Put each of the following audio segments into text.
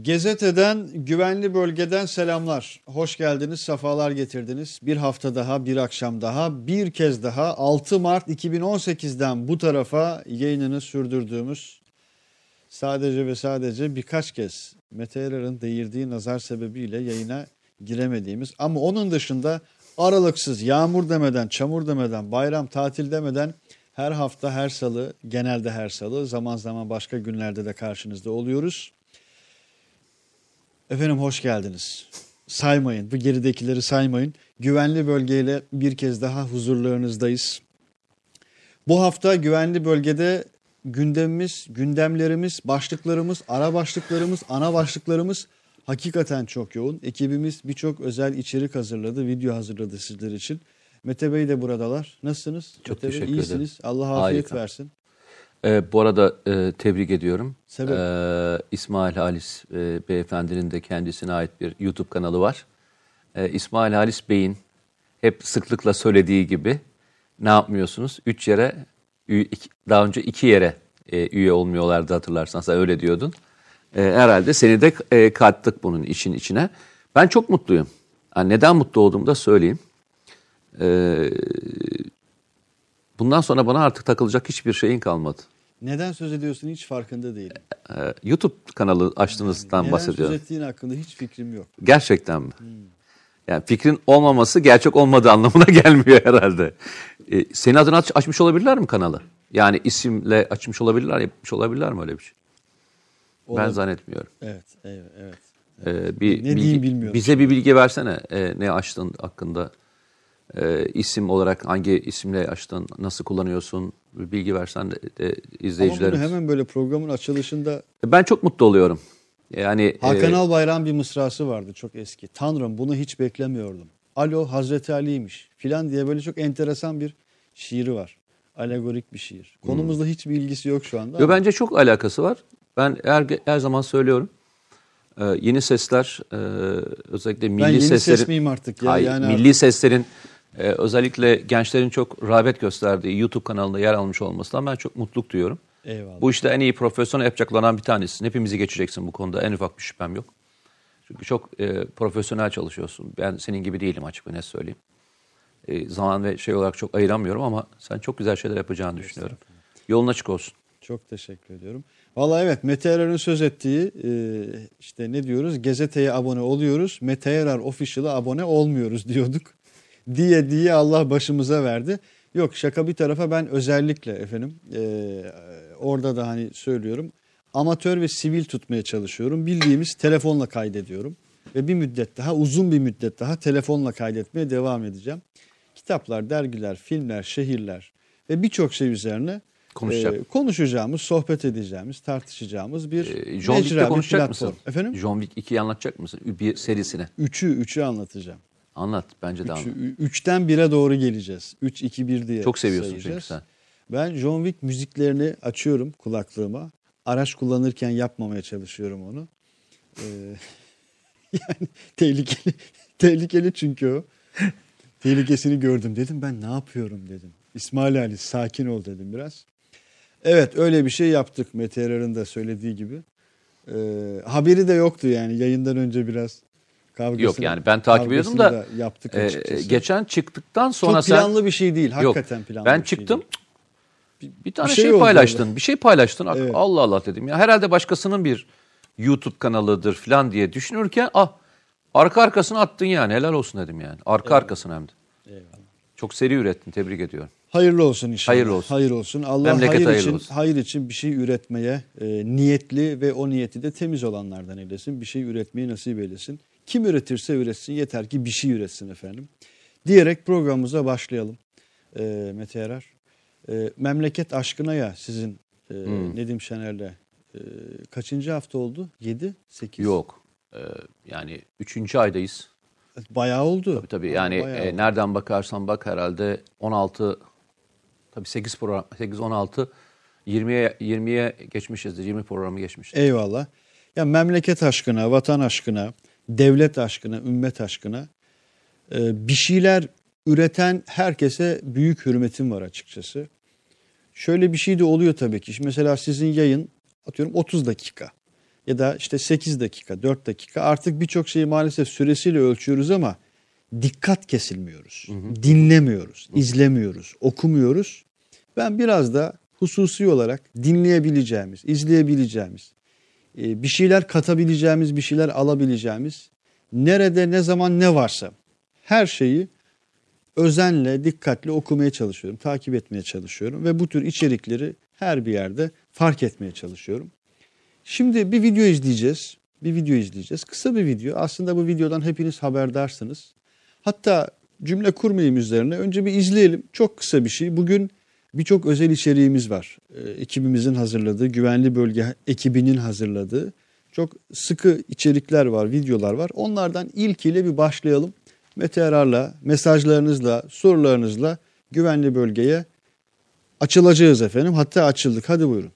Gezete'den, güvenli bölgeden selamlar. Hoş geldiniz, sefalar getirdiniz. Bir hafta daha, bir akşam daha, bir kez daha 6 Mart 2018'den bu tarafa yayınını sürdürdüğümüz sadece ve sadece birkaç kez Mete Erar'ın değirdiği nazar sebebiyle yayına giremediğimiz ama onun dışında aralıksız yağmur demeden, çamur demeden, bayram, tatil demeden her hafta, her salı, genelde her salı, zaman zaman başka günlerde de karşınızda oluyoruz. Efendim hoş geldiniz. Saymayın, bu geridekileri saymayın. Güvenli bölgeyle bir kez daha huzurlarınızdayız. Bu hafta güvenli bölgede gündemimiz, gündemlerimiz, başlıklarımız, ara başlıklarımız, ana başlıklarımız hakikaten çok yoğun. Ekibimiz birçok özel içerik hazırladı, video hazırladı sizler için. Mete Bey de buradalar. Nasılsınız? Çok Mete Bey, teşekkür iyisiniz. ederim. Allah afiyet Harika. versin. Ee, bu arada e, tebrik ediyorum. Sebep? Ee, İsmail Halis e, beyefendinin de kendisine ait bir YouTube kanalı var. Ee, İsmail Halis Bey'in hep sıklıkla söylediği gibi ne yapmıyorsunuz? Üç yere, iki- daha önce iki yere e, üye olmuyorlardı hatırlarsan sen öyle diyordun. Ee, herhalde seni de e, kattık bunun işin içine. Ben çok mutluyum. Yani neden mutlu olduğumu da söyleyeyim. Ee, bundan sonra bana artık takılacak hiçbir şeyin kalmadı. Neden söz ediyorsun hiç farkında değilim. Ee, YouTube kanalı açtığınızdan Neden bahsediyorum. söz ettiğin hakkında hiç fikrim yok. Gerçekten mi? Yani fikrin olmaması gerçek olmadığı anlamına gelmiyor herhalde. Ee, senin adına aç- açmış olabilirler mi kanalı? Yani isimle açmış olabilirler, yapmış olabilirler mi öyle bir şey? Ben Olabilir. zannetmiyorum. Evet, evet, evet. Ee, bir Ne diyeyim bilmiyorum. Bize bir bilgi versene e, ne açtın hakkında. E, isim olarak hangi isimle açtın, nasıl kullanıyorsun? Bir bilgi versen de, de Ama izleyicilerimiz. bunu hemen böyle programın açılışında Ben çok mutlu oluyorum. Yani Hakan e, Albayrak'ın bir mısrası vardı çok eski. Tanrım bunu hiç beklemiyordum. Alo Hazreti Ali'ymiş filan diye böyle çok enteresan bir şiiri var. Alegorik bir şiir. Konumuzla hiçbir ilgisi yok şu anda. Yo, ama bence çok alakası var. Ben her, her zaman söylüyorum. Ee, yeni sesler e, özellikle milli ben yeni seslerin ses miyim artık ya? Hayır, yani milli seslerin e, özellikle gençlerin çok rağbet gösterdiği YouTube kanalında yer almış olmasından ben çok mutluluk duyuyorum. Eyvallah. Bu işte en iyi profesyonel yapacaklardan bir tanesisin. Hepimizi geçeceksin bu konuda. En ufak bir şüphem yok. Çünkü çok e, profesyonel çalışıyorsun. Ben senin gibi değilim açık ve net söyleyeyim. E, zaman ve şey olarak çok ayıramıyorum ama sen çok güzel şeyler yapacağını düşünüyorum. Yolun açık olsun. Çok teşekkür ediyorum. Valla evet Mete Yarar'ın söz ettiği e, işte ne diyoruz? Gazeteye abone oluyoruz. Mete Yarar Official'a abone olmuyoruz diyorduk. Diye diye Allah başımıza verdi. Yok şaka bir tarafa ben özellikle efendim e, orada da hani söylüyorum. Amatör ve sivil tutmaya çalışıyorum. Bildiğimiz telefonla kaydediyorum. Ve bir müddet daha uzun bir müddet daha telefonla kaydetmeye devam edeceğim. Kitaplar, dergiler, filmler, şehirler ve birçok şey üzerine Konuşacak. e, konuşacağımız, sohbet edeceğimiz, tartışacağımız bir Ee, John mecra, bir konuşacak platform. mısın? Efendim? John Wick 2'yi anlatacak mısın? Bir serisine. Üçü, üçü anlatacağım. Anlat. Bence de anlat. üçten bire doğru geleceğiz. Üç, iki, bir diye Çok seviyorsun çünkü sayacağız. sen. Ben John Wick müziklerini açıyorum kulaklığıma. Araç kullanırken yapmamaya çalışıyorum onu. Ee, yani tehlikeli, tehlikeli çünkü o. Tehlikesini gördüm dedim ben ne yapıyorum dedim. İsmail Ali sakin ol dedim biraz. Evet öyle bir şey yaptık Mete Erar'ın da söylediği gibi. Ee, haberi de yoktu yani yayından önce biraz kavgasını. Yok yani ben takip ediyordum kavgasını da, yaptık açıkçası. geçen çıktıktan sonra Çok sen... planlı bir şey değil. Yok, Hakikaten planlı ben bir şey çıktım. değil. bir, bir tane Bir şey, şey paylaştın. Bir şey paylaştın. Evet. Allah Allah dedim. Ya herhalde başkasının bir YouTube kanalıdır falan diye düşünürken ah arka arkasına attın yani. Helal olsun dedim yani. Arka arkasına hem de. Eyvallah. Çok seri ürettin. Tebrik ediyorum. Hayırlı olsun inşallah. Hayırlı olsun. Hayır olsun. Allah Memleket hayır için olsun. hayır için bir şey üretmeye e, niyetli ve o niyeti de temiz olanlardan eylesin. Bir şey üretmeyi nasip eylesin. Kim üretirse üretsin yeter ki bir şey üretsin efendim. Diyerek programımıza başlayalım. E, Mete Yarar. E, memleket aşkına ya sizin e, Hmm. Nedim Şener'le e, kaçıncı hafta oldu? 7, 8? Yok. Ee, yani üçüncü aydayız. Bayağı oldu. Tabii tabii yani Bayağı e, oldu. nereden bakarsan bak herhalde 16 tabii 8 program 8 16 20'ye 20'ye geçmişizdir. 20 programı geçmişiz. Eyvallah. Ya memleket aşkına, vatan aşkına, devlet aşkına, ümmet aşkına e, bir şeyler üreten herkese büyük hürmetim var açıkçası. Şöyle bir şey de oluyor tabii ki. Mesela sizin yayın atıyorum 30 dakika. ya da işte 8 dakika, 4 dakika artık birçok şeyi maalesef süresiyle ölçüyoruz ama dikkat kesilmiyoruz. Dinlemiyoruz, izlemiyoruz, okumuyoruz. Ben biraz da hususi olarak dinleyebileceğimiz, izleyebileceğimiz, bir şeyler katabileceğimiz, bir şeyler alabileceğimiz, nerede ne zaman ne varsa her şeyi özenle, dikkatle okumaya çalışıyorum, takip etmeye çalışıyorum ve bu tür içerikleri her bir yerde fark etmeye çalışıyorum. Şimdi bir video izleyeceğiz. Bir video izleyeceğiz. Kısa bir video. Aslında bu videodan hepiniz haberdarsınız. Hatta cümle kurmayayım üzerine. Önce bir izleyelim. Çok kısa bir şey. Bugün birçok özel içeriğimiz var. Ee, ekibimizin hazırladığı, güvenli bölge ekibinin hazırladığı çok sıkı içerikler var, videolar var. Onlardan ilkiyle bir başlayalım. Mete Arar'la, mesajlarınızla, sorularınızla güvenli bölgeye açılacağız efendim. Hatta açıldık. Hadi buyurun.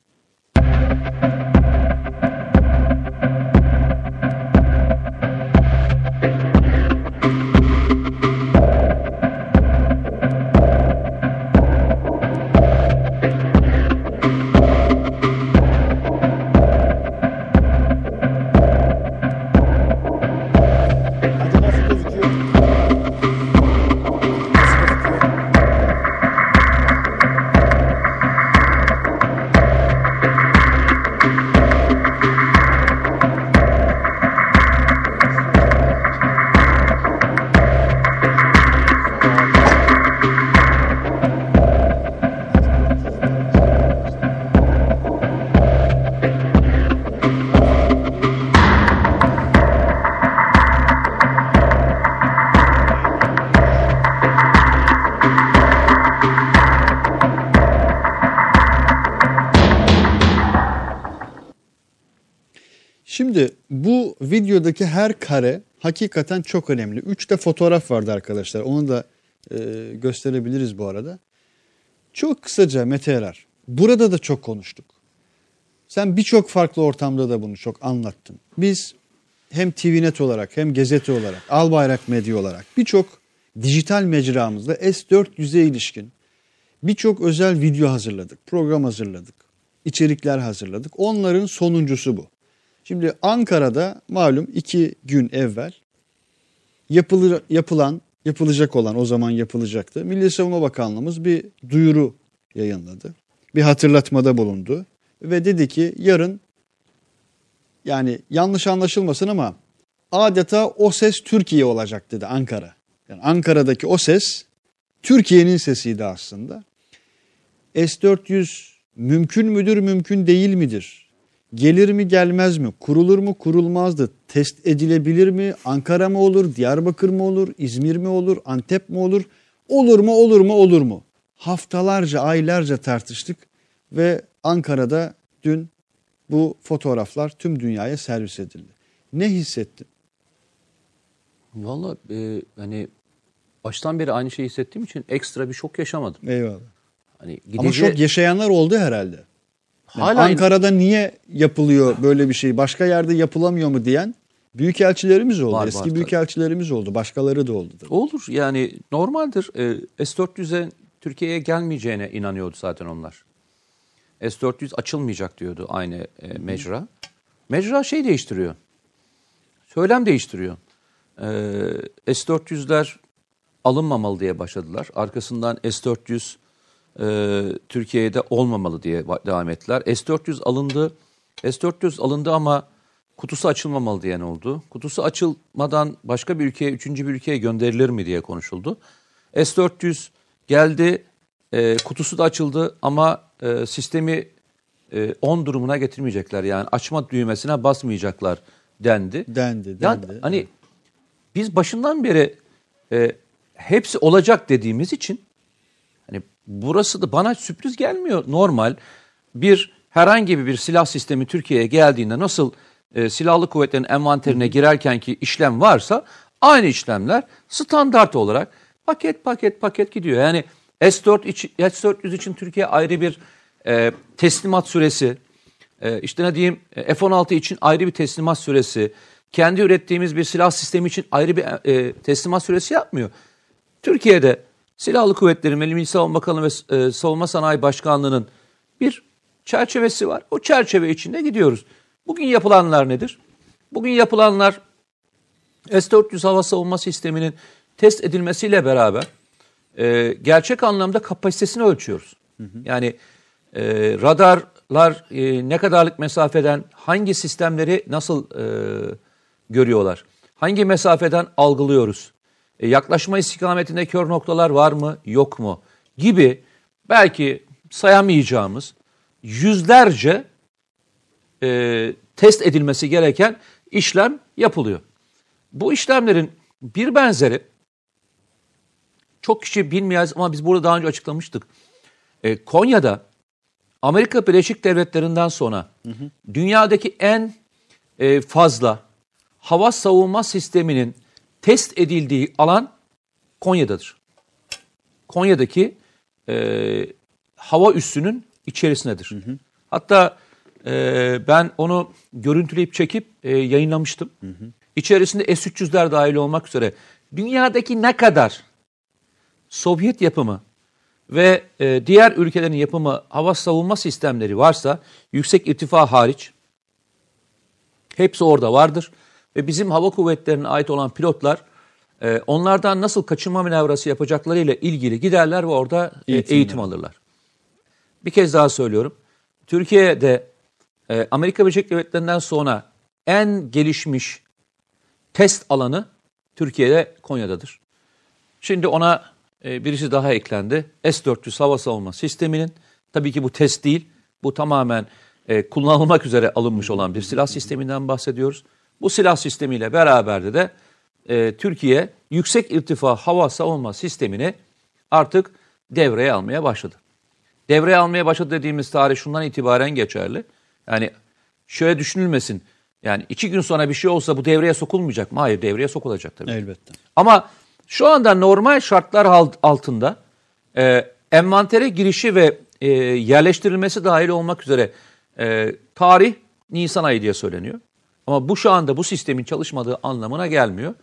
Videodaki her kare hakikaten çok önemli. Üç de fotoğraf vardı arkadaşlar. Onu da e, gösterebiliriz bu arada. Çok kısaca Mete Erer. Burada da çok konuştuk. Sen birçok farklı ortamda da bunu çok anlattın. Biz hem TVNet olarak hem Gazete olarak, Albayrak Medya olarak birçok dijital mecramızda S400'e ilişkin birçok özel video hazırladık, program hazırladık, içerikler hazırladık. Onların sonuncusu bu. Şimdi Ankara'da malum iki gün evvel yapılır, yapılan, yapılacak olan o zaman yapılacaktı. Milli Savunma Bakanlığımız bir duyuru yayınladı. Bir hatırlatmada bulundu. Ve dedi ki yarın yani yanlış anlaşılmasın ama adeta o ses Türkiye olacak dedi Ankara. Yani Ankara'daki o ses Türkiye'nin sesiydi aslında. S-400 mümkün müdür, mümkün değil midir? Gelir mi, gelmez mi? Kurulur mu, kurulmazdı? Test edilebilir mi? Ankara mı olur, Diyarbakır mı olur, İzmir mi olur, Antep mi olur? Olur mu, olur mu, olur mu? Haftalarca, aylarca tartıştık ve Ankara'da dün bu fotoğraflar tüm dünyaya servis edildi. Ne hissettin? Valla e, hani baştan beri aynı şeyi hissettiğim için ekstra bir şok yaşamadım. Eyvallah. Hani Ama gidece çok yaşayanlar oldu herhalde. Hala Ankara'da niye yapılıyor böyle bir şey? Başka yerde yapılamıyor mu diyen büyükelçilerimiz oldu. Var, Eski var, büyükelçilerimiz oldu. Başkaları da oldu. tabii. olur yani normaldir. E, S-400'e Türkiye'ye gelmeyeceğine inanıyordu zaten onlar. S-400 açılmayacak diyordu aynı e, mecra. Mecra şey değiştiriyor. Söylem değiştiriyor. E, S-400'ler alınmamalı diye başladılar. Arkasından S-400 e, Türkiye'de olmamalı diye va- devam ettiler. S-400 alındı. S-400 alındı ama kutusu açılmamalı diyen oldu. Kutusu açılmadan başka bir ülkeye, üçüncü bir ülkeye gönderilir mi diye konuşuldu. S-400 geldi, e, kutusu da açıldı ama e, sistemi e, on durumuna getirmeyecekler. Yani açma düğmesine basmayacaklar dendi. Dendi, Yani dendi. hani biz başından beri e, hepsi olacak dediğimiz için burası da bana sürpriz gelmiyor. Normal bir herhangi bir silah sistemi Türkiye'ye geldiğinde nasıl e, silahlı kuvvetlerin envanterine girerken ki işlem varsa aynı işlemler standart olarak paket paket paket gidiyor. Yani S4 için, S400 için Türkiye ayrı bir e, teslimat süresi, e, işte ne diyeyim e, F-16 için ayrı bir teslimat süresi, kendi ürettiğimiz bir silah sistemi için ayrı bir e, teslimat süresi yapmıyor. Türkiye'de Silahlı Kuvvetlerin ve Milli Savunma Bakanlığı ve e, Savunma Sanayi Başkanlığı'nın bir çerçevesi var. O çerçeve içinde gidiyoruz. Bugün yapılanlar nedir? Bugün yapılanlar S-400 hava savunma sisteminin test edilmesiyle beraber e, gerçek anlamda kapasitesini ölçüyoruz. Hı hı. Yani e, radarlar e, ne kadarlık mesafeden hangi sistemleri nasıl e, görüyorlar? Hangi mesafeden algılıyoruz? E, yaklaşma istikametinde kör noktalar var mı yok mu? Gibi belki sayamayacağımız yüzlerce e, test edilmesi gereken işlem yapılıyor. Bu işlemlerin bir benzeri çok kişi bilmeyez ama biz burada daha önce açıklamıştık. E, Konya'da Amerika Birleşik Devletleri'nden sonra hı hı. dünyadaki en e, fazla hava savunma sisteminin test edildiği alan Konya'dadır. Konya'daki e, hava üssünün içerisindedir. Hı hı. Hatta e, ben onu görüntüleyip çekip e, yayınlamıştım. Hı hı. İçerisinde S-300'ler dahil olmak üzere dünyadaki ne kadar Sovyet yapımı ve e, diğer ülkelerin yapımı hava savunma sistemleri varsa yüksek irtifa hariç hepsi orada vardır. Ve bizim hava kuvvetlerine ait olan pilotlar e, onlardan nasıl kaçınma manevrası yapacaklarıyla ilgili giderler ve orada e, eğitim alırlar. Bir kez daha söylüyorum. Türkiye'de e, Amerika Birleşik Devletleri'nden sonra en gelişmiş test alanı Türkiye'de Konya'dadır. Şimdi ona e, birisi daha eklendi. S-400 hava savunma sisteminin tabii ki bu test değil. Bu tamamen e, kullanılmak üzere alınmış olan bir silah sisteminden bahsediyoruz. Bu silah sistemiyle beraber de e, Türkiye yüksek irtifa hava savunma sistemini artık devreye almaya başladı. Devreye almaya başladı dediğimiz tarih şundan itibaren geçerli. Yani şöyle düşünülmesin. Yani iki gün sonra bir şey olsa bu devreye sokulmayacak mı? Hayır devreye sokulacak tabii. Elbette. Ama şu anda normal şartlar altında e, envantere girişi ve e, yerleştirilmesi dahil olmak üzere e, tarih Nisan ayı diye söyleniyor. Ama bu şu anda bu sistemin çalışmadığı anlamına gelmiyor.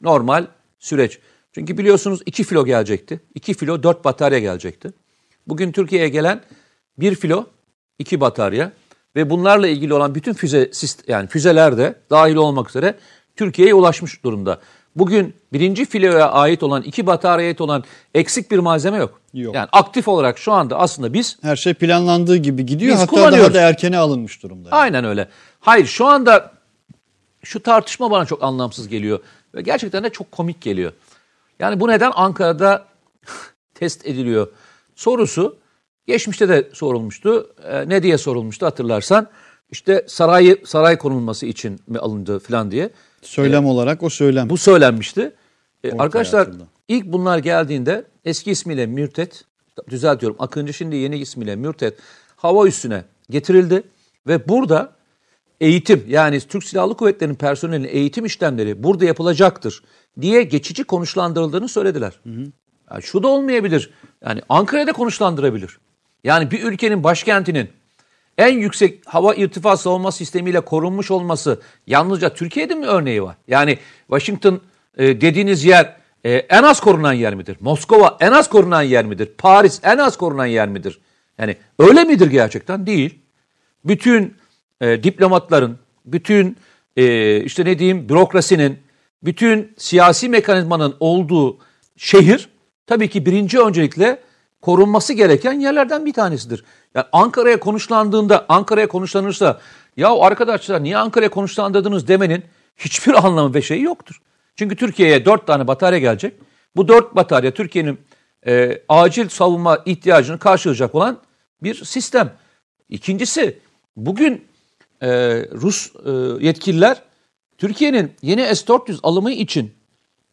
Normal süreç. Çünkü biliyorsunuz 2 filo gelecekti. 2 filo 4 batarya gelecekti. Bugün Türkiye'ye gelen 1 filo 2 batarya ve bunlarla ilgili olan bütün füze yani füzeler de dahil olmak üzere Türkiye'ye ulaşmış durumda. Bugün birinci filoya ait olan, iki bataryaya ait olan eksik bir malzeme yok. Yok. Yani aktif olarak şu anda aslında biz... Her şey planlandığı gibi gidiyor. Hatta daha da erkene alınmış durumda. Yani. Aynen öyle. Hayır şu anda şu tartışma bana çok anlamsız geliyor. Ve gerçekten de çok komik geliyor. Yani bu neden Ankara'da test ediliyor sorusu geçmişte de sorulmuştu. E, ne diye sorulmuştu hatırlarsan. İşte sarayı saray konulması için mi alındı falan diye. Söylem e, olarak o söylem. Bu söylenmişti. E, arkadaşlar hayatında. ilk bunlar geldiğinde eski ismiyle Mürtet, düzeltiyorum Akıncı şimdi yeni ismiyle Mürtet hava üstüne getirildi ve burada eğitim yani Türk Silahlı Kuvvetleri'nin personelinin eğitim işlemleri burada yapılacaktır diye geçici konuşlandırıldığını söylediler. Hı hı. Yani şu da olmayabilir. Yani Ankara'da konuşlandırabilir. Yani bir ülkenin başkentinin en yüksek hava irtifa savunma sistemiyle korunmuş olması yalnızca Türkiye'de mi örneği var? Yani Washington e, dediğiniz yer e, en az korunan yer midir? Moskova en az korunan yer midir? Paris en az korunan yer midir? Yani öyle midir gerçekten? Değil. Bütün e, diplomatların, bütün e, işte ne diyeyim bürokrasinin, bütün siyasi mekanizmanın olduğu şehir tabii ki birinci öncelikle korunması gereken yerlerden bir tanesidir. Yani Ankara'ya konuşlandığında, Ankara'ya konuşlanırsa ya arkadaşlar niye Ankara'ya konuşlandırdınız demenin hiçbir anlamı ve şeyi yoktur. Çünkü Türkiye'ye dört tane batarya gelecek. Bu dört batarya Türkiye'nin e, acil savunma ihtiyacını karşılayacak olan bir sistem. İkincisi bugün e, Rus e, yetkililer Türkiye'nin yeni S-400 alımı için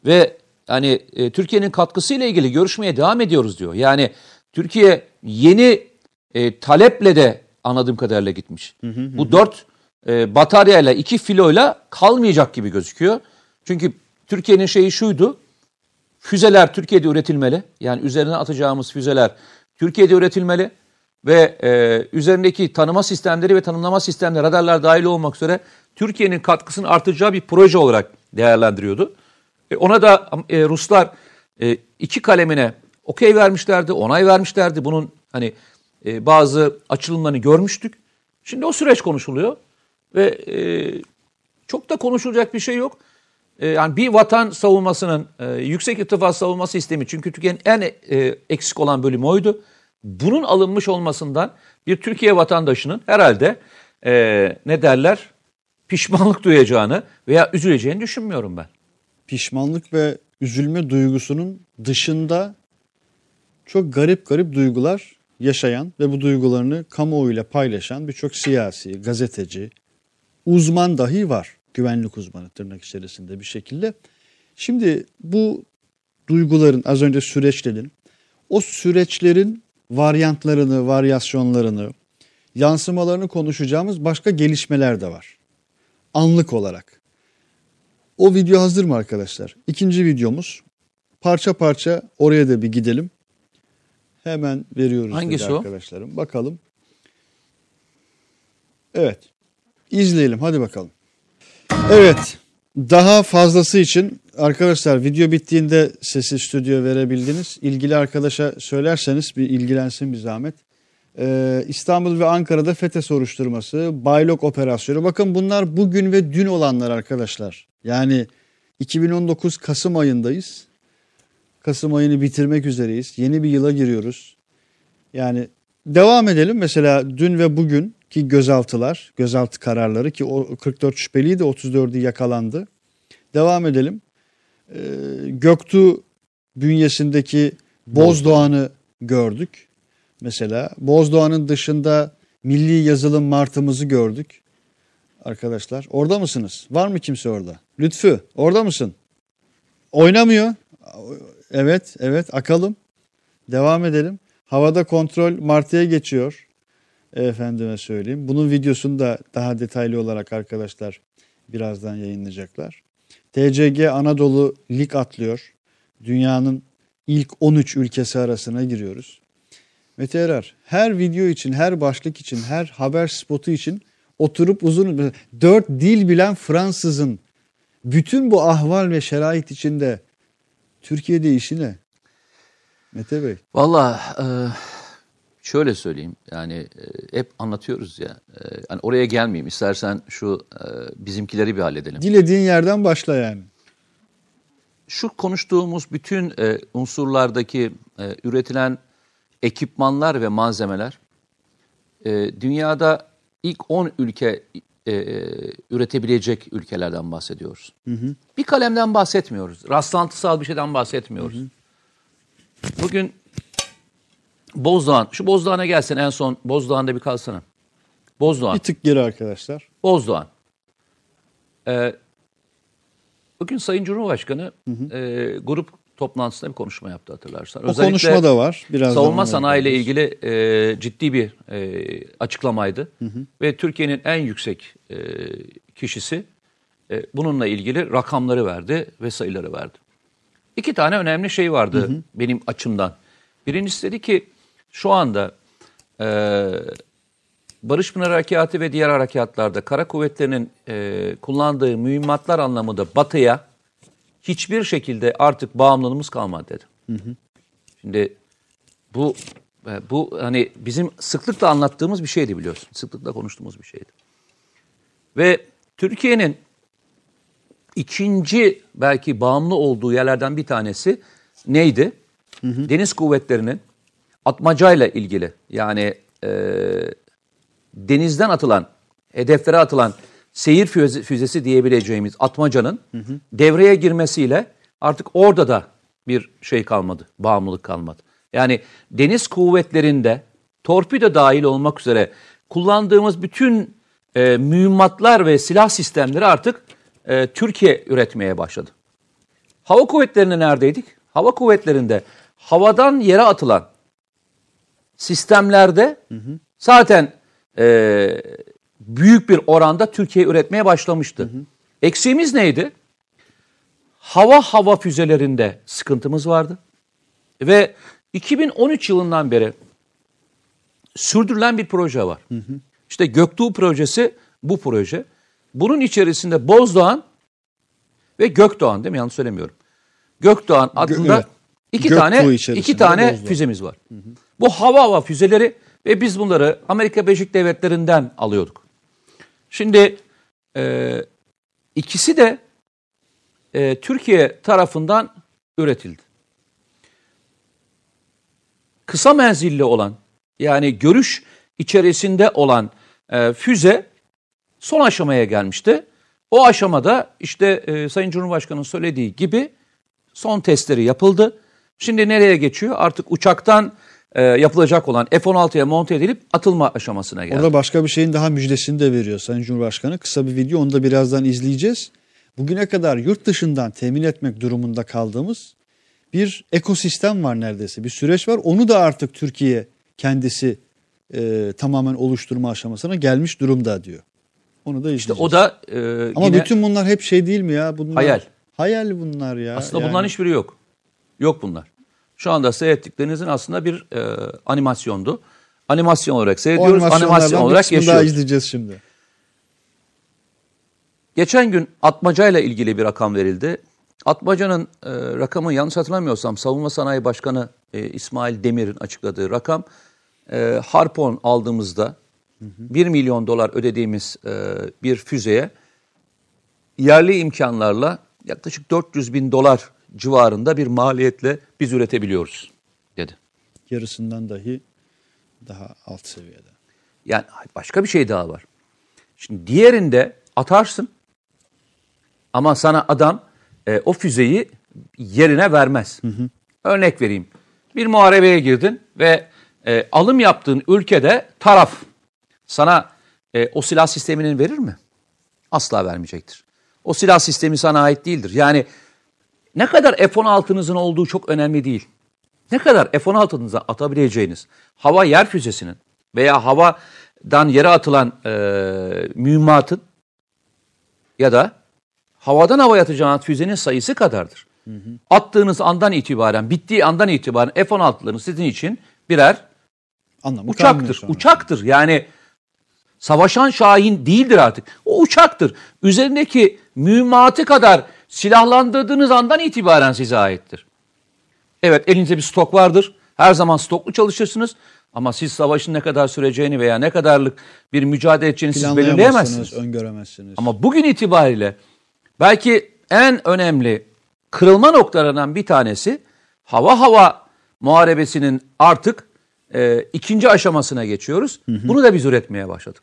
ve yani e, Türkiye'nin katkısıyla ilgili görüşmeye devam ediyoruz diyor. Yani Türkiye yeni e, taleple de anladığım kadarıyla gitmiş. Hı hı hı. Bu dört e, bataryayla iki filoyla kalmayacak gibi gözüküyor. Çünkü Türkiye'nin şeyi şuydu. Füzeler Türkiye'de üretilmeli. Yani üzerine atacağımız füzeler Türkiye'de üretilmeli ve e, üzerindeki tanıma sistemleri ve tanımlama sistemleri radarlar dahil olmak üzere Türkiye'nin katkısını artacağı bir proje olarak değerlendiriyordu. E, ona da e, Ruslar e, iki kalemine okey vermişlerdi, onay vermişlerdi. Bunun hani e, bazı açılımlarını görmüştük. Şimdi o süreç konuşuluyor ve e, çok da konuşulacak bir şey yok. E, yani bir vatan savunmasının e, yüksek irtifa savunma sistemi çünkü Türkiye'nin en e, eksik olan bölümü oydu. Bunun alınmış olmasından bir Türkiye vatandaşının herhalde e, ne derler pişmanlık duyacağını veya üzüleceğini düşünmüyorum ben. Pişmanlık ve üzülme duygusunun dışında çok garip garip duygular yaşayan ve bu duygularını kamuoyuyla paylaşan birçok siyasi, gazeteci, uzman dahi var. Güvenlik uzmanı tırnak içerisinde bir şekilde. Şimdi bu duyguların az önce süreçlerin o süreçlerin varyantlarını, varyasyonlarını, yansımalarını konuşacağımız başka gelişmeler de var. Anlık olarak. O video hazır mı arkadaşlar? İkinci videomuz. Parça parça oraya da bir gidelim. Hemen veriyoruz Hangisi o? arkadaşlarım. Bakalım. Evet. İzleyelim hadi bakalım. Evet. Daha fazlası için arkadaşlar video bittiğinde sesi stüdyo verebildiniz. İlgili arkadaşa söylerseniz bir ilgilensin bir zahmet. Ee, İstanbul ve Ankara'da FETÖ soruşturması, Baylok operasyonu. Bakın bunlar bugün ve dün olanlar arkadaşlar. Yani 2019 Kasım ayındayız. Kasım ayını bitirmek üzereyiz. Yeni bir yıla giriyoruz. Yani devam edelim. Mesela dün ve bugün ki gözaltılar, gözaltı kararları ki o 44 şüpheliydi 34'ü yakalandı. Devam edelim. Ee, Göktuğ bünyesindeki Bozdoğan'ı gördük. Mesela Bozdoğan'ın dışında milli yazılım martımızı gördük. Arkadaşlar orada mısınız? Var mı kimse orada? Lütfü orada mısın? Oynamıyor. Evet evet akalım. Devam edelim. Havada kontrol martıya geçiyor. Efendime söyleyeyim. Bunun videosunu da daha detaylı olarak arkadaşlar birazdan yayınlayacaklar. TCG Anadolu lig atlıyor. Dünyanın ilk 13 ülkesi arasına giriyoruz. Mete Erer her video için, her başlık için, her haber spotu için oturup uzun dört dil bilen Fransızın bütün bu ahval ve şerait içinde Türkiye'de işi ne? Mete Bey. Valla e, şöyle söyleyeyim yani e, hep anlatıyoruz ya e, hani oraya gelmeyeyim istersen şu e, bizimkileri bir halledelim. Dilediğin yerden başla yani. Şu konuştuğumuz bütün e, unsurlardaki e, üretilen ekipmanlar ve malzemeler e, dünyada ilk 10 ülke e, üretebilecek ülkelerden bahsediyoruz. Bir kalemden bahsetmiyoruz. Rastlantısal bir şeyden bahsetmiyoruz. Bugün Bozdoğan, şu Bozdoğan'a gelsen en son Bozdoğan'da bir kalsana. Bozdoğan. Bir tık geri arkadaşlar. Bozdoğan. Ee, bugün Sayın Cumhurbaşkanı e, grup toplantısında bir konuşma yaptı hatırlarsan. O konuşma da var. Birazdan savunma sanayi ile ilgili e, ciddi bir e, açıklamaydı. Ve Türkiye'nin en yüksek e, kişisi e, bununla ilgili rakamları verdi ve sayıları verdi. İki tane önemli şey vardı benim açımdan. Birincisi dedi ki şu anda e, Barış Pınar Harekatı ve diğer harekatlarda kara kuvvetlerinin e, kullandığı mühimmatlar anlamında batıya hiçbir şekilde artık bağımlılığımız kalmadı dedi. Şimdi bu e, bu hani bizim sıklıkla anlattığımız bir şeydi biliyorsun. Sıklıkla konuştuğumuz bir şeydi. Ve Türkiye'nin ikinci belki bağımlı olduğu yerlerden bir tanesi neydi? Deniz kuvvetlerinin atmacayla ilgili yani e, denizden atılan, hedeflere atılan seyir füze- füzesi diyebileceğimiz atmacanın devreye girmesiyle artık orada da bir şey kalmadı, bağımlılık kalmadı. Yani deniz kuvvetlerinde torpido dahil olmak üzere kullandığımız bütün e, mühimmatlar ve silah sistemleri artık e, Türkiye üretmeye başladı. Hava kuvvetlerinde neredeydik? Hava kuvvetlerinde havadan yere atılan sistemlerde zaten e, büyük bir oranda Türkiye üretmeye başlamıştı. Eksiğimiz neydi? Hava hava füzelerinde sıkıntımız vardı. Ve 2013 yılından beri sürdürülen bir proje var. İşte Göktuğ projesi bu proje. Bunun içerisinde Bozdoğan ve Gökdoğan değil mi? Yanlış söylemiyorum. Gökdoğan adında evet. iki Göktuğ tane iki tane Bozdoğan. füzemiz var. Bu hava hava füzeleri ve biz bunları Amerika Birleşik Devletleri'nden alıyorduk. Şimdi e, ikisi de e, Türkiye tarafından üretildi. Kısa menzilli olan yani görüş içerisinde olan e, füze son aşamaya gelmişti. O aşamada işte e, Sayın Cumhurbaşkanı'nın söylediği gibi son testleri yapıldı. Şimdi nereye geçiyor? Artık uçaktan e, yapılacak olan F-16'ya monte edilip atılma aşamasına geldi. Orada başka bir şeyin daha müjdesini de veriyor Sayın Cumhurbaşkanı. Kısa bir video onu da birazdan izleyeceğiz. Bugüne kadar yurt dışından temin etmek durumunda kaldığımız bir ekosistem var neredeyse. Bir süreç var. Onu da artık Türkiye kendisi e, tamamen oluşturma aşamasına gelmiş durumda diyor. Onu da izleyeceğiz. İşte o da e, Ama yine bütün bunlar hep şey değil mi ya? Bunlar, Hayal. Hayal bunlar ya. aslında Yani bunların hiçbiri yok. Yok bunlar. Şu anda seyrettiklerinizin aslında bir e, animasyondu. Animasyon olarak seyrediyoruz, animasyon olarak kısmını daha yaşıyoruz. izleyeceğiz şimdi. Geçen gün atmacayla ilgili bir rakam verildi. Atmacanın e, rakamı yanlış hatırlamıyorsam Savunma Sanayi Başkanı e, İsmail Demir'in açıkladığı rakam e, Harpon aldığımızda 1 milyon dolar ödediğimiz e, bir füzeye yerli imkanlarla yaklaşık 400 bin dolar civarında bir maliyetle biz üretebiliyoruz dedi. Yarısından dahi daha alt seviyede. Yani başka bir şey daha var. Şimdi diğerinde atarsın ama sana adam e, o füzeyi yerine vermez. Örnek vereyim. Bir muharebeye girdin ve e, alım yaptığın ülkede taraf sana e, o silah sisteminin verir mi? Asla vermeyecektir. O silah sistemi sana ait değildir. Yani ne kadar F-16'nızın olduğu çok önemli değil. Ne kadar F-16'nıza atabileceğiniz hava yer füzesinin veya havadan yere atılan e, mühimmatın ya da havadan havaya atacağınız füzenin sayısı kadardır. Attığınız andan itibaren, bittiği andan itibaren F-16'ların sizin için birer Anlamı uçaktır. Uçaktır. Yani savaşan Şahin değildir artık. O uçaktır. Üzerindeki mühimmatı kadar silahlandırdığınız andan itibaren size aittir. Evet elinizde bir stok vardır. Her zaman stoklu çalışırsınız. Ama siz savaşın ne kadar süreceğini veya ne kadarlık bir mücadele edeceğini siz belirleyemezsiniz. öngöremezsiniz. Ama bugün itibariyle belki en önemli kırılma noktalarından bir tanesi hava hava muharebesinin artık e, ikinci aşamasına geçiyoruz. Bunu da biz üretmeye başladık.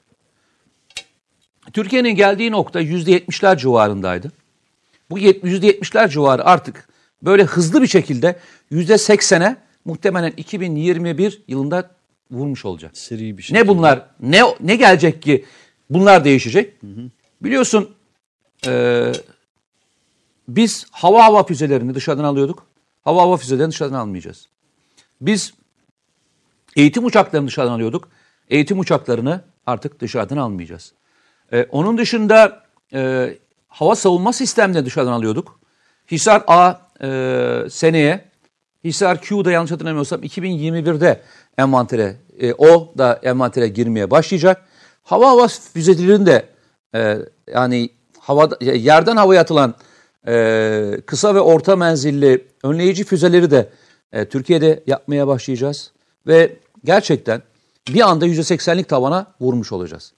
Türkiye'nin geldiği nokta %70'ler civarındaydı. Bu yet- %70'ler civarı artık böyle hızlı bir şekilde %80'e muhtemelen 2021 yılında vurmuş olacak. Seri bir şey. Ne bunlar? Ne ne gelecek ki? Bunlar değişecek. Biliyorsun e, biz hava hava füzelerini dışarıdan alıyorduk. Hava hava füzelerini dışarıdan almayacağız. Biz eğitim uçaklarını dışarıdan alıyorduk. Eğitim uçaklarını artık dışarıdan almayacağız. E, onun dışında e, hava savunma sistemlerini dışarıdan alıyorduk. Hisar A e, seneye, Hisar Q'da yanlış hatırlamıyorsam 2021'de envantere, e, o da envantere girmeye başlayacak. Hava hava füzelerini de e, yani havada, yerden havaya atılan e, kısa ve orta menzilli önleyici füzeleri de e, Türkiye'de yapmaya başlayacağız. Ve gerçekten bir anda %80'lik tavana vurmuş olacağız.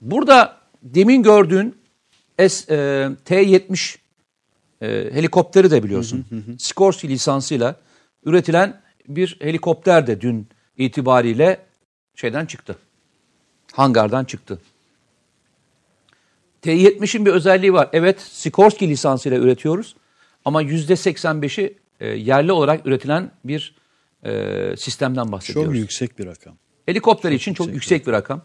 Burada demin gördüğün S, e, T-70 e, helikopteri de biliyorsun. Sikorsky lisansıyla üretilen bir helikopter de dün itibariyle şeyden çıktı. Hangardan çıktı. T-70'in bir özelliği var. Evet Sikorsky lisansıyla üretiyoruz ama %85'i e, yerli olarak üretilen bir e, sistemden bahsediyoruz. Çok yüksek bir rakam. Helikopter için çok yüksek bir rakam.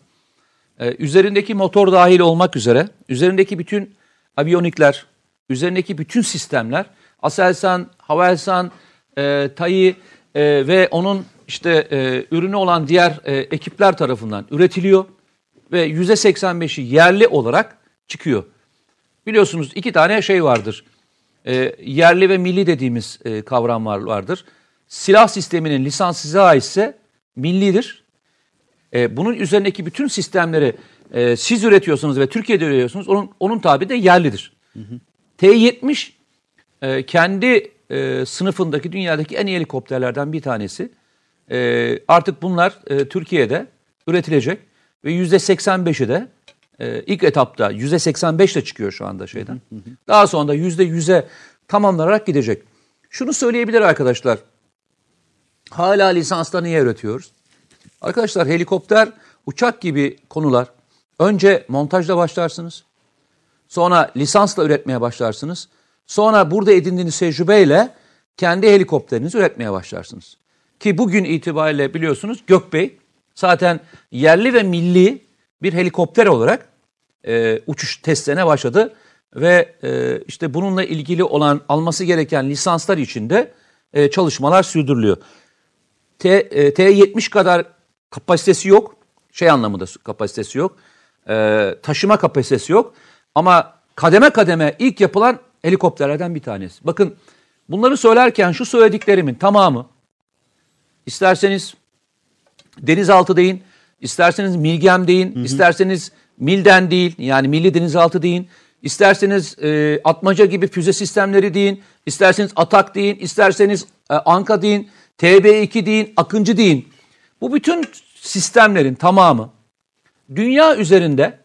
Ee, üzerindeki motor dahil olmak üzere, üzerindeki bütün aviyonikler, üzerindeki bütün sistemler, Aselsan, Havelsan, e, TAI e, ve onun işte e, ürünü olan diğer e, ekipler tarafından üretiliyor ve %85'i yerli olarak çıkıyor. Biliyorsunuz iki tane şey vardır. E, yerli ve milli dediğimiz e, kavramlar vardır. Silah sisteminin lisansı size aitse millidir. E, bunun üzerindeki bütün sistemleri e, siz üretiyorsunuz ve Türkiye'de üretiyorsunuz. Onun, onun tabi de yerlidir. T-70 e, kendi e, sınıfındaki dünyadaki en iyi helikopterlerden bir tanesi. E, artık bunlar e, Türkiye'de üretilecek ve %85'i de e, ilk etapta %85 ile çıkıyor şu anda şeyden. Daha sonra da %100'e tamamlanarak gidecek. Şunu söyleyebilir arkadaşlar. Hala lisansla niye üretiyoruz? Arkadaşlar helikopter, uçak gibi konular önce montajla başlarsınız. Sonra lisansla üretmeye başlarsınız. Sonra burada edindiğiniz tecrübeyle kendi helikopterinizi üretmeye başlarsınız. Ki bugün itibariyle biliyorsunuz Gökbey zaten yerli ve milli bir helikopter olarak e, uçuş testlerine başladı. Ve e, işte bununla ilgili olan alması gereken lisanslar için de e, çalışmalar sürdürülüyor. T, e, T70 kadar kapasitesi yok. Şey anlamında kapasitesi yok. E, taşıma kapasitesi yok. Ama kademe kademe ilk yapılan helikopterlerden bir tanesi. Bakın bunları söylerken şu söylediklerimin tamamı isterseniz denizaltı deyin, isterseniz Milgem deyin, hı hı. isterseniz Milden değil yani Milli Denizaltı deyin, isterseniz e, Atmaca gibi füze sistemleri deyin, isterseniz Atak deyin, isterseniz e, Anka deyin, TB2 deyin, Akıncı deyin. Bu bütün sistemlerin tamamı dünya üzerinde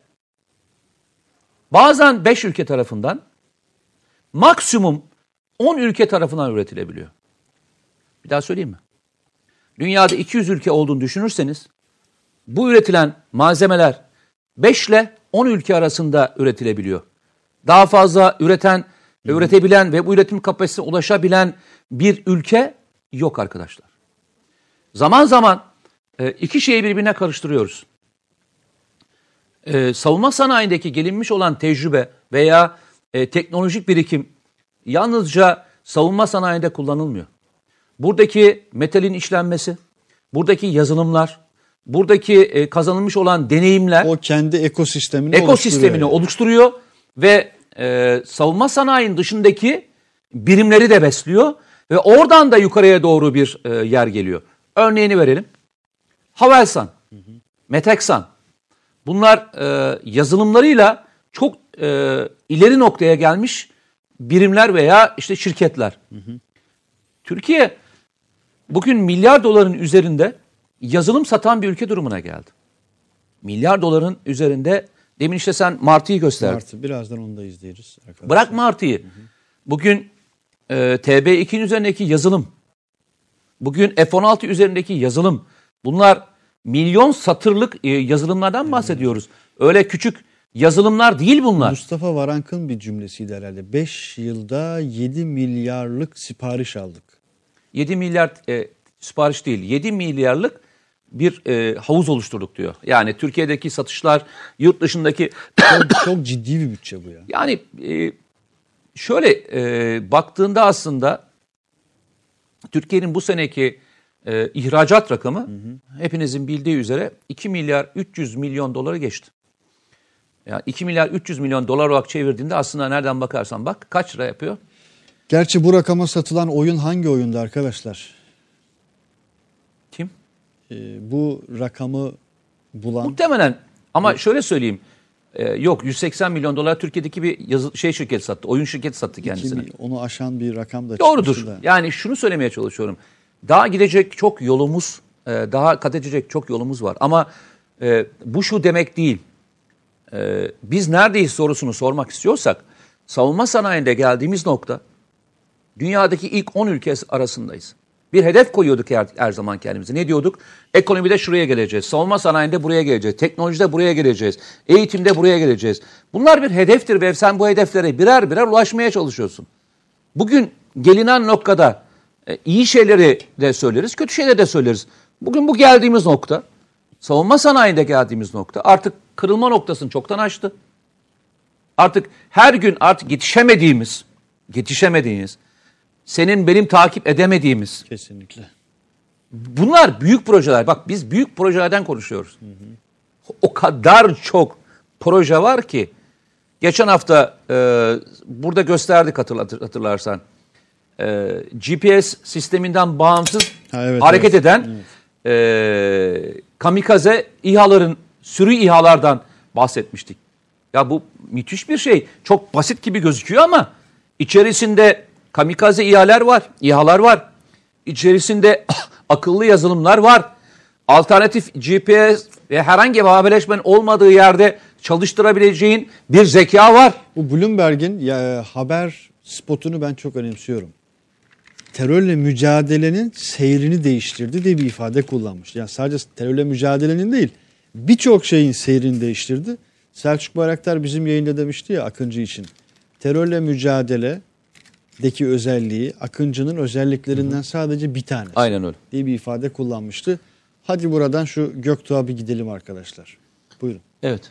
bazen 5 ülke tarafından maksimum 10 ülke tarafından üretilebiliyor. Bir daha söyleyeyim mi? Dünyada 200 ülke olduğunu düşünürseniz bu üretilen malzemeler 5 ile 10 ülke arasında üretilebiliyor. Daha fazla üreten ve üretebilen ve bu üretim kapasitesine ulaşabilen bir ülke yok arkadaşlar. Zaman zaman e, iki şeyi birbirine karıştırıyoruz. Ee, savunma sanayindeki gelinmiş olan tecrübe veya e, teknolojik birikim yalnızca savunma sanayinde kullanılmıyor. Buradaki metalin işlenmesi, buradaki yazılımlar, buradaki e, kazanılmış olan deneyimler o kendi ekosistemini ekosistemini oluşturuyor, oluşturuyor ve e, savunma sanayinin dışındaki birimleri de besliyor ve oradan da yukarıya doğru bir e, yer geliyor. Örneğini verelim. Havelsan, hı hı. Meteksan. Bunlar e, yazılımlarıyla çok e, ileri noktaya gelmiş birimler veya işte şirketler. Hı hı. Türkiye bugün milyar doların üzerinde yazılım satan bir ülke durumuna geldi. Milyar doların üzerinde demin işte sen Martı'yı gösterdin. Martı birazdan onu da izleyeceğiz. Arkadaşlar. Bırak Martı'yı. Bugün e, TB2'nin üzerindeki yazılım, bugün F-16 üzerindeki yazılım bunlar milyon satırlık e, yazılımlardan bahsediyoruz. Öyle küçük yazılımlar değil bunlar. Mustafa Varank'ın bir cümlesiydi herhalde. 5 yılda 7 milyarlık sipariş aldık. 7 milyar e, sipariş değil 7 milyarlık bir e, havuz oluşturduk diyor. Yani Türkiye'deki satışlar yurt dışındaki çok, çok ciddi bir bütçe bu ya. Yani e, şöyle e, baktığında aslında Türkiye'nin bu seneki e, ihracat rakamı hı hı. hepinizin bildiği üzere 2 milyar 300 milyon doları geçti. Yani 2 milyar 300 milyon dolar olarak çevirdiğinde aslında nereden bakarsan bak kaç lira yapıyor? Gerçi bu rakama satılan oyun hangi oyundu arkadaşlar? Kim? Ee, bu rakamı bulan. Muhtemelen ama bu... şöyle söyleyeyim. Ee, yok 180 milyon dolar Türkiye'deki bir yazı, şey şirket sattı. Oyun şirketi sattı kendisine. onu aşan bir rakam da Doğrudur. Da. Yani şunu söylemeye çalışıyorum. Daha gidecek çok yolumuz, e, daha kat edecek çok yolumuz var. Ama e, bu şu demek değil. E, biz neredeyiz sorusunu sormak istiyorsak, savunma sanayinde geldiğimiz nokta, dünyadaki ilk 10 ülke arasındayız. Bir hedef koyuyorduk her, her zaman kendimize. Ne diyorduk? Ekonomide şuraya geleceğiz. Savunma sanayinde buraya geleceğiz. Teknolojide buraya geleceğiz. Eğitimde buraya geleceğiz. Bunlar bir hedeftir ve sen bu hedeflere birer birer ulaşmaya çalışıyorsun. Bugün gelinen noktada e, iyi şeyleri de söyleriz, kötü şeyleri de söyleriz. Bugün bu geldiğimiz nokta, savunma sanayinde geldiğimiz nokta artık kırılma noktasını çoktan aştı. Artık her gün artık yetişemediğimiz, yetişemediğimiz, senin benim takip edemediğimiz. Kesinlikle. Bunlar büyük projeler. Bak biz büyük projelerden konuşuyoruz. Hı hı. O kadar çok proje var ki. Geçen hafta e, burada gösterdik hatırlarsan e, GPS sisteminden bağımsız ha, evet, hareket evet. eden evet. E, kamikaze İHA'ların sürü İHA'lardan bahsetmiştik. Ya bu müthiş bir şey. Çok basit gibi gözüküyor ama içerisinde kamikaze İHA'lar var, İHA'lar var. İçerisinde akıllı yazılımlar var. Alternatif GPS ve herhangi bir haberleşmenin olmadığı yerde çalıştırabileceğin bir zeka var. Bu Bloomberg'in haber spotunu ben çok önemsiyorum. Terörle mücadelenin seyrini değiştirdi diye bir ifade kullanmış. Yani sadece terörle mücadelenin değil birçok şeyin seyrini değiştirdi. Selçuk Bayraktar bizim yayında demişti ya Akıncı için. Terörle mücadeledeki özelliği Akıncı'nın özelliklerinden sadece bir tanesi. Aynen öyle. diye bir ifade kullanmıştı. Hadi buradan şu Göktuğ'a bir gidelim arkadaşlar. Buyurun. Evet.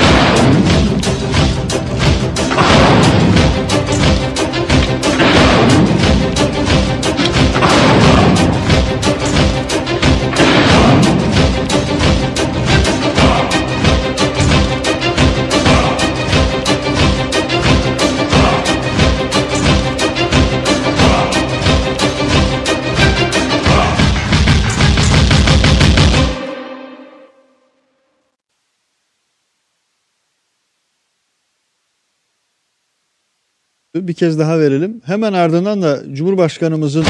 Bir kez daha verelim. Hemen ardından da Cumhurbaşkanımızın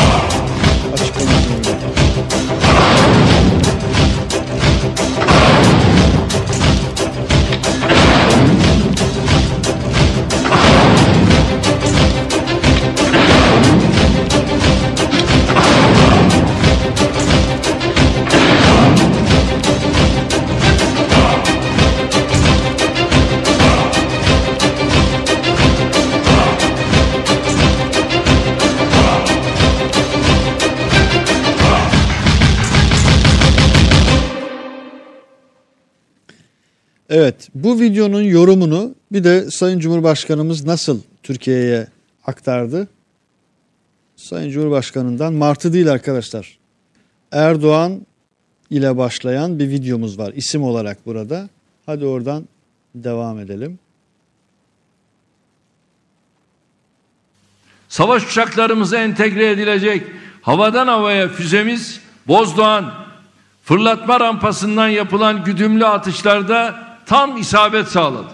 açıklamasını Evet, bu videonun yorumunu bir de Sayın Cumhurbaşkanımız nasıl Türkiye'ye aktardı? Sayın Cumhurbaşkanından Martı değil arkadaşlar. Erdoğan ile başlayan bir videomuz var isim olarak burada. Hadi oradan devam edelim. Savaş uçaklarımıza entegre edilecek havadan havaya füzemiz Bozdoğan fırlatma rampasından yapılan güdümlü atışlarda tam isabet sağladı.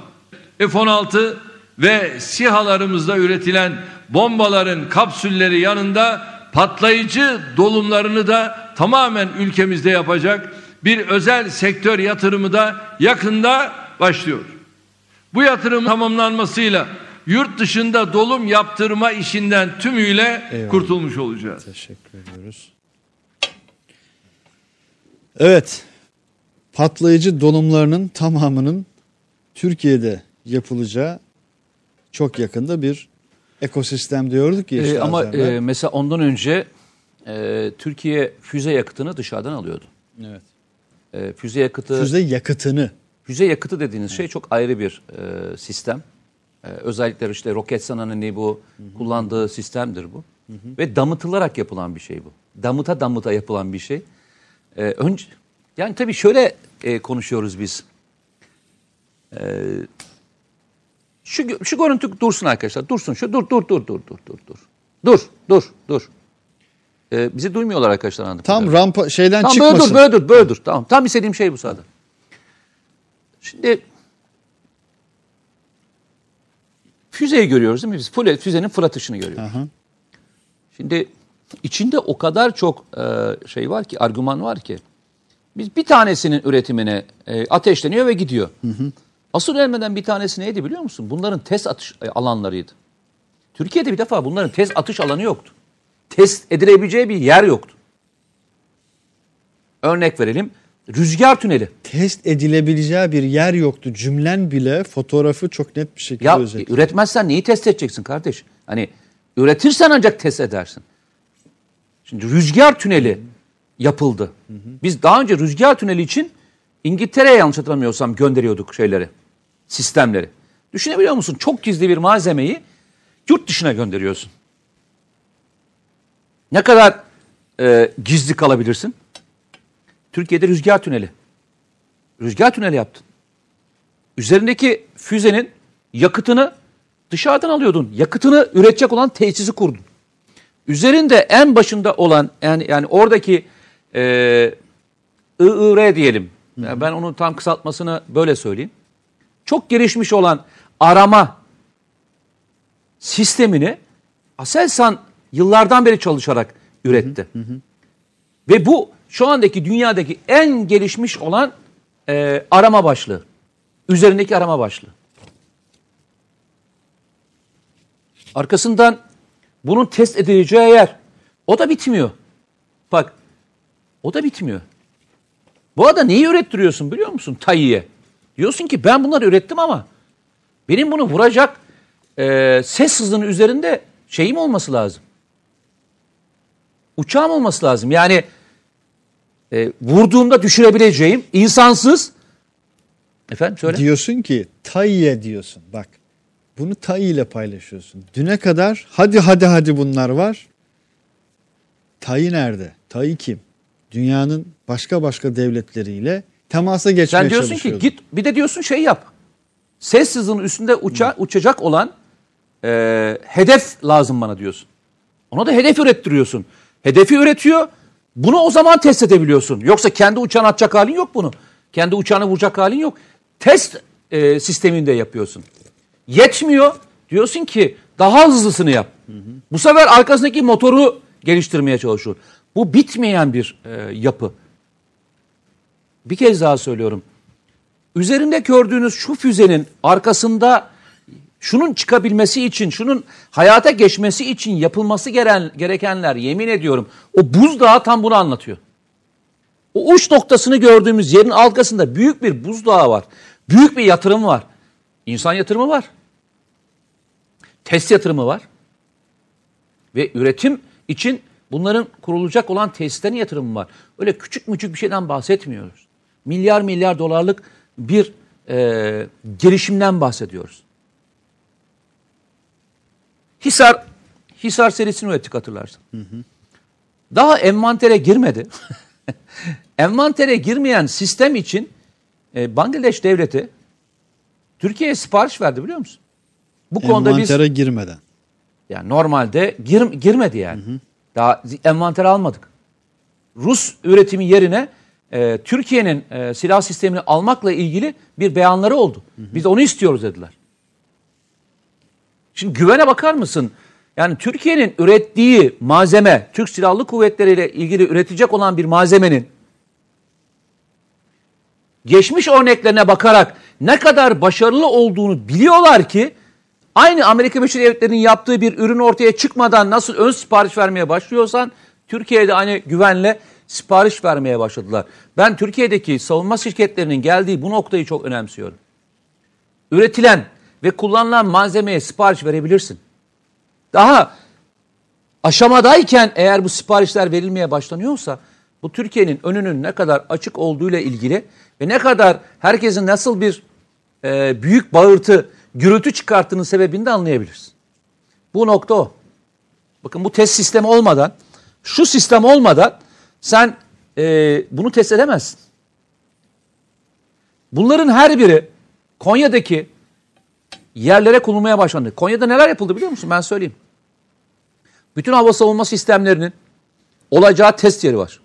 F-16 ve SİHA'larımızda üretilen bombaların kapsülleri yanında patlayıcı dolumlarını da tamamen ülkemizde yapacak bir özel sektör yatırımı da yakında başlıyor. Bu yatırım tamamlanmasıyla yurt dışında dolum yaptırma işinden tümüyle Eyvallah. kurtulmuş olacağız. Teşekkür ediyoruz. Evet. Patlayıcı dolumlarının tamamının Türkiye'de yapılacağı çok yakında bir ekosistem diyorduk ya Ee, işte ama az evvel. e, mesela ondan önce e, Türkiye füze yakıtını dışarıdan alıyordu. evet. E, füze yakıtı Füze yakıtını Füze yakıtı dediğiniz şey çok ayrı bir e, sistem. E, özellikle işte Roketsan'ın bu kullandığı sistemdir bu. Ve damıtılarak yapılan bir şey bu. Damıta damıta yapılan bir şey. E, önce, yani tabii şöyle e, konuşuyoruz biz. E, şu, şu görüntü dursun arkadaşlar. Dursun. Şu dur dur dur dur dur dur dur. Dur dur dur. E, bizi duymuyorlar arkadaşlar anladığım tam rampa şeyden böyle çıkmasın. dur, böyle dur, böyle dur. Tamam. Tam istediğim şey bu zaten. Şimdi füzeyi görüyoruz değil mi? Biz Füze- füzenin fırlatışını görüyoruz. Aha. Şimdi içinde o kadar çok e, şey var ki, argüman var ki. Biz bir tanesinin üretimine e, ateşleniyor ve gidiyor. Asıl ölmeden bir tanesi neydi biliyor musun? Bunların test atış e, alanlarıydı. Türkiye'de bir defa bunların test atış alanı yoktu. Test edilebileceği bir yer yoktu. Örnek verelim. Rüzgar tüneli. Test edilebileceği bir yer yoktu. Cümlen bile fotoğrafı çok net bir şekilde Ya özetliyor. üretmezsen neyi test edeceksin kardeş? Hani üretirsen ancak test edersin. Şimdi rüzgar tüneli yapıldı. Biz daha önce rüzgar tüneli için İngiltere'ye yanlış hatırlamıyorsam gönderiyorduk şeyleri, sistemleri. Düşünebiliyor musun? Çok gizli bir malzemeyi yurt dışına gönderiyorsun. Ne kadar e, gizli kalabilirsin? Türkiye'de rüzgar tüneli. Rüzgar tüneli yaptın. Üzerindeki füzenin yakıtını dışarıdan alıyordun. Yakıtını üretecek olan tesisi kurdun. Üzerinde en başında olan yani yani oradaki e, IIR diyelim. Yani ben onun tam kısaltmasını böyle söyleyeyim. Çok gelişmiş olan arama sistemini Aselsan yıllardan beri çalışarak üretti. Ve bu şu andaki dünyadaki en gelişmiş olan e, arama başlığı. Üzerindeki arama başlığı. Arkasından bunun test edileceği yer. O da bitmiyor. Bak o da bitmiyor. Bu arada neyi ürettiriyorsun biliyor musun Tayyip'e? Diyorsun ki ben bunları ürettim ama benim bunu vuracak e, ses hızının üzerinde şeyim olması lazım. Uçağım olması lazım. Yani e, vurduğumda düşürebileceğim insansız efendim söyle. Diyorsun ki Tayye diyorsun. Bak bunu Tay ile paylaşıyorsun. Düne kadar hadi hadi hadi bunlar var. Tay nerede? Tay kim? Dünyanın başka başka devletleriyle temasa geçmeye Sen diyorsun ki git bir de diyorsun şey yap. Ses hızının üstünde uça, uçacak olan e, hedef lazım bana diyorsun. Ona da hedef ürettiriyorsun. Hedefi üretiyor. Bunu o zaman test edebiliyorsun. Yoksa kendi uçağını atacak halin yok bunu. Kendi uçağını vuracak halin yok. Test e, sisteminde yapıyorsun. Yetmiyor. Diyorsun ki daha hızlısını yap. Bu sefer arkasındaki motoru geliştirmeye çalışıyor. Bu bitmeyen bir e, yapı. Bir kez daha söylüyorum. Üzerinde gördüğünüz şu füzenin arkasında şunun çıkabilmesi için, şunun hayata geçmesi için yapılması geren, gerekenler yemin ediyorum o buzdağı tam bunu anlatıyor. O uç noktasını gördüğümüz yerin arkasında büyük bir buzdağı var. Büyük bir yatırım var. İnsan yatırımı var. Test yatırımı var. Ve üretim için bunların kurulacak olan tesislerin yatırımı var. Öyle küçük müçük bir şeyden bahsetmiyoruz. Milyar milyar dolarlık bir e, gelişimden bahsediyoruz. Hisar, Hisar serisini ürettik hatırlarsın. Daha envantere girmedi. envantere girmeyen sistem için e, Bangladeş devleti Türkiye'ye sipariş verdi biliyor musun? Bu konuda biz Envantere girmeden. yani normalde gir, girmedi yani. Daha envanter almadık. Rus üretimi yerine e, Türkiye'nin e, silah sistemini almakla ilgili bir beyanları oldu. Biz onu istiyoruz dediler. Şimdi güvene bakar mısın? Yani Türkiye'nin ürettiği malzeme, Türk Silahlı Kuvvetleri ile ilgili üretecek olan bir malzemenin geçmiş örneklerine bakarak ne kadar başarılı olduğunu biliyorlar ki aynı Amerika Birleşik Devletleri'nin yaptığı bir ürün ortaya çıkmadan nasıl ön sipariş vermeye başlıyorsan Türkiye'de aynı güvenle sipariş vermeye başladılar. Ben Türkiye'deki savunma şirketlerinin geldiği bu noktayı çok önemsiyorum. Üretilen ve kullanılan malzemeye sipariş verebilirsin. Daha aşamadayken eğer bu siparişler verilmeye başlanıyorsa bu Türkiye'nin önünün ne kadar açık olduğuyla ilgili ve ne kadar herkesin nasıl bir e, büyük bağırtı, gürültü çıkarttığının sebebini de anlayabiliriz. Bu nokta o. Bakın bu test sistemi olmadan, şu sistem olmadan sen e, bunu test edemezsin. Bunların her biri Konya'daki yerlere konulmaya başlandı. Konya'da neler yapıldı biliyor musun? Ben söyleyeyim. Bütün hava savunma sistemlerinin olacağı test yeri var.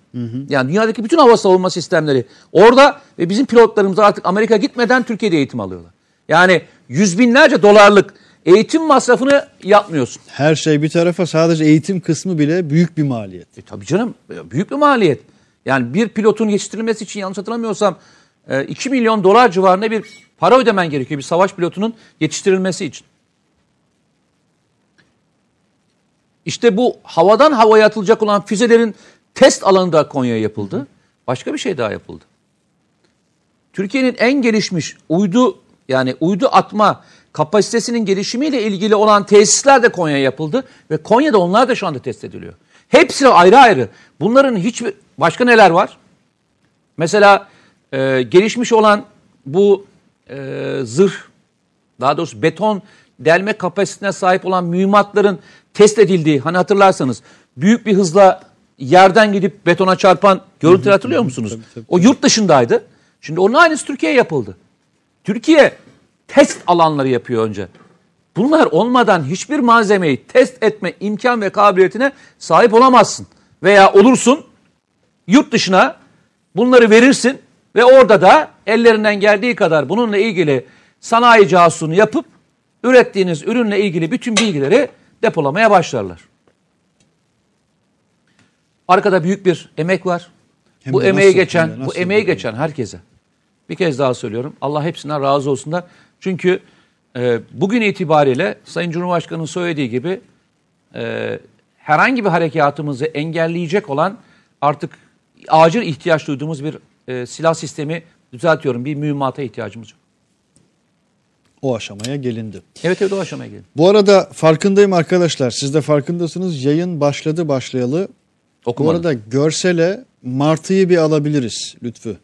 Yani dünyadaki bütün hava savunma sistemleri orada ve bizim pilotlarımız artık Amerika gitmeden Türkiye'de eğitim alıyorlar. Yani yüz binlerce dolarlık eğitim masrafını yapmıyorsun. Her şey bir tarafa sadece eğitim kısmı bile büyük bir maliyet. E tabii canım e, büyük bir maliyet. Yani bir pilotun yetiştirilmesi için yanlış hatırlamıyorsam e, 2 milyon dolar civarında bir para ödemen gerekiyor bir savaş pilotunun yetiştirilmesi için. İşte bu havadan havaya atılacak olan füzelerin test alanı da Konya'ya yapıldı. Başka bir şey daha yapıldı. Türkiye'nin en gelişmiş uydu yani uydu atma kapasitesinin gelişimiyle ilgili olan tesisler de Konya'ya yapıldı ve Konya'da onlar da şu anda test ediliyor. Hepsi ayrı ayrı. Bunların hiçbir başka neler var? Mesela e, gelişmiş olan bu e, zırh daha doğrusu beton delme kapasitesine sahip olan mühimmatların test edildiği hani hatırlarsanız büyük bir hızla yerden gidip betona çarpan görüntüleri hatırlıyor musunuz? O yurt dışındaydı. Şimdi onun aynısı Türkiye'ye yapıldı. Türkiye test alanları yapıyor önce. Bunlar olmadan hiçbir malzemeyi test etme imkan ve kabiliyetine sahip olamazsın. Veya olursun yurt dışına bunları verirsin ve orada da ellerinden geldiği kadar bununla ilgili sanayi casusunu yapıp ürettiğiniz ürünle ilgili bütün bilgileri depolamaya başlarlar. Arkada büyük bir emek var. Hem bu emeği geçen, bu emeği geçen herkese. Bir kez daha söylüyorum. Allah hepsinden razı olsunlar. Çünkü e, bugün itibariyle Sayın Cumhurbaşkanı'nın söylediği gibi e, herhangi bir harekatımızı engelleyecek olan artık acil ihtiyaç duyduğumuz bir e, silah sistemi düzeltiyorum. Bir mühimmata ihtiyacımız yok. O aşamaya gelindi. Evet evet o aşamaya gelin. Bu arada farkındayım arkadaşlar. Siz de farkındasınız. Yayın başladı başlayalı. Bu Okumadım. arada görsele martıyı bir alabiliriz Lütfü.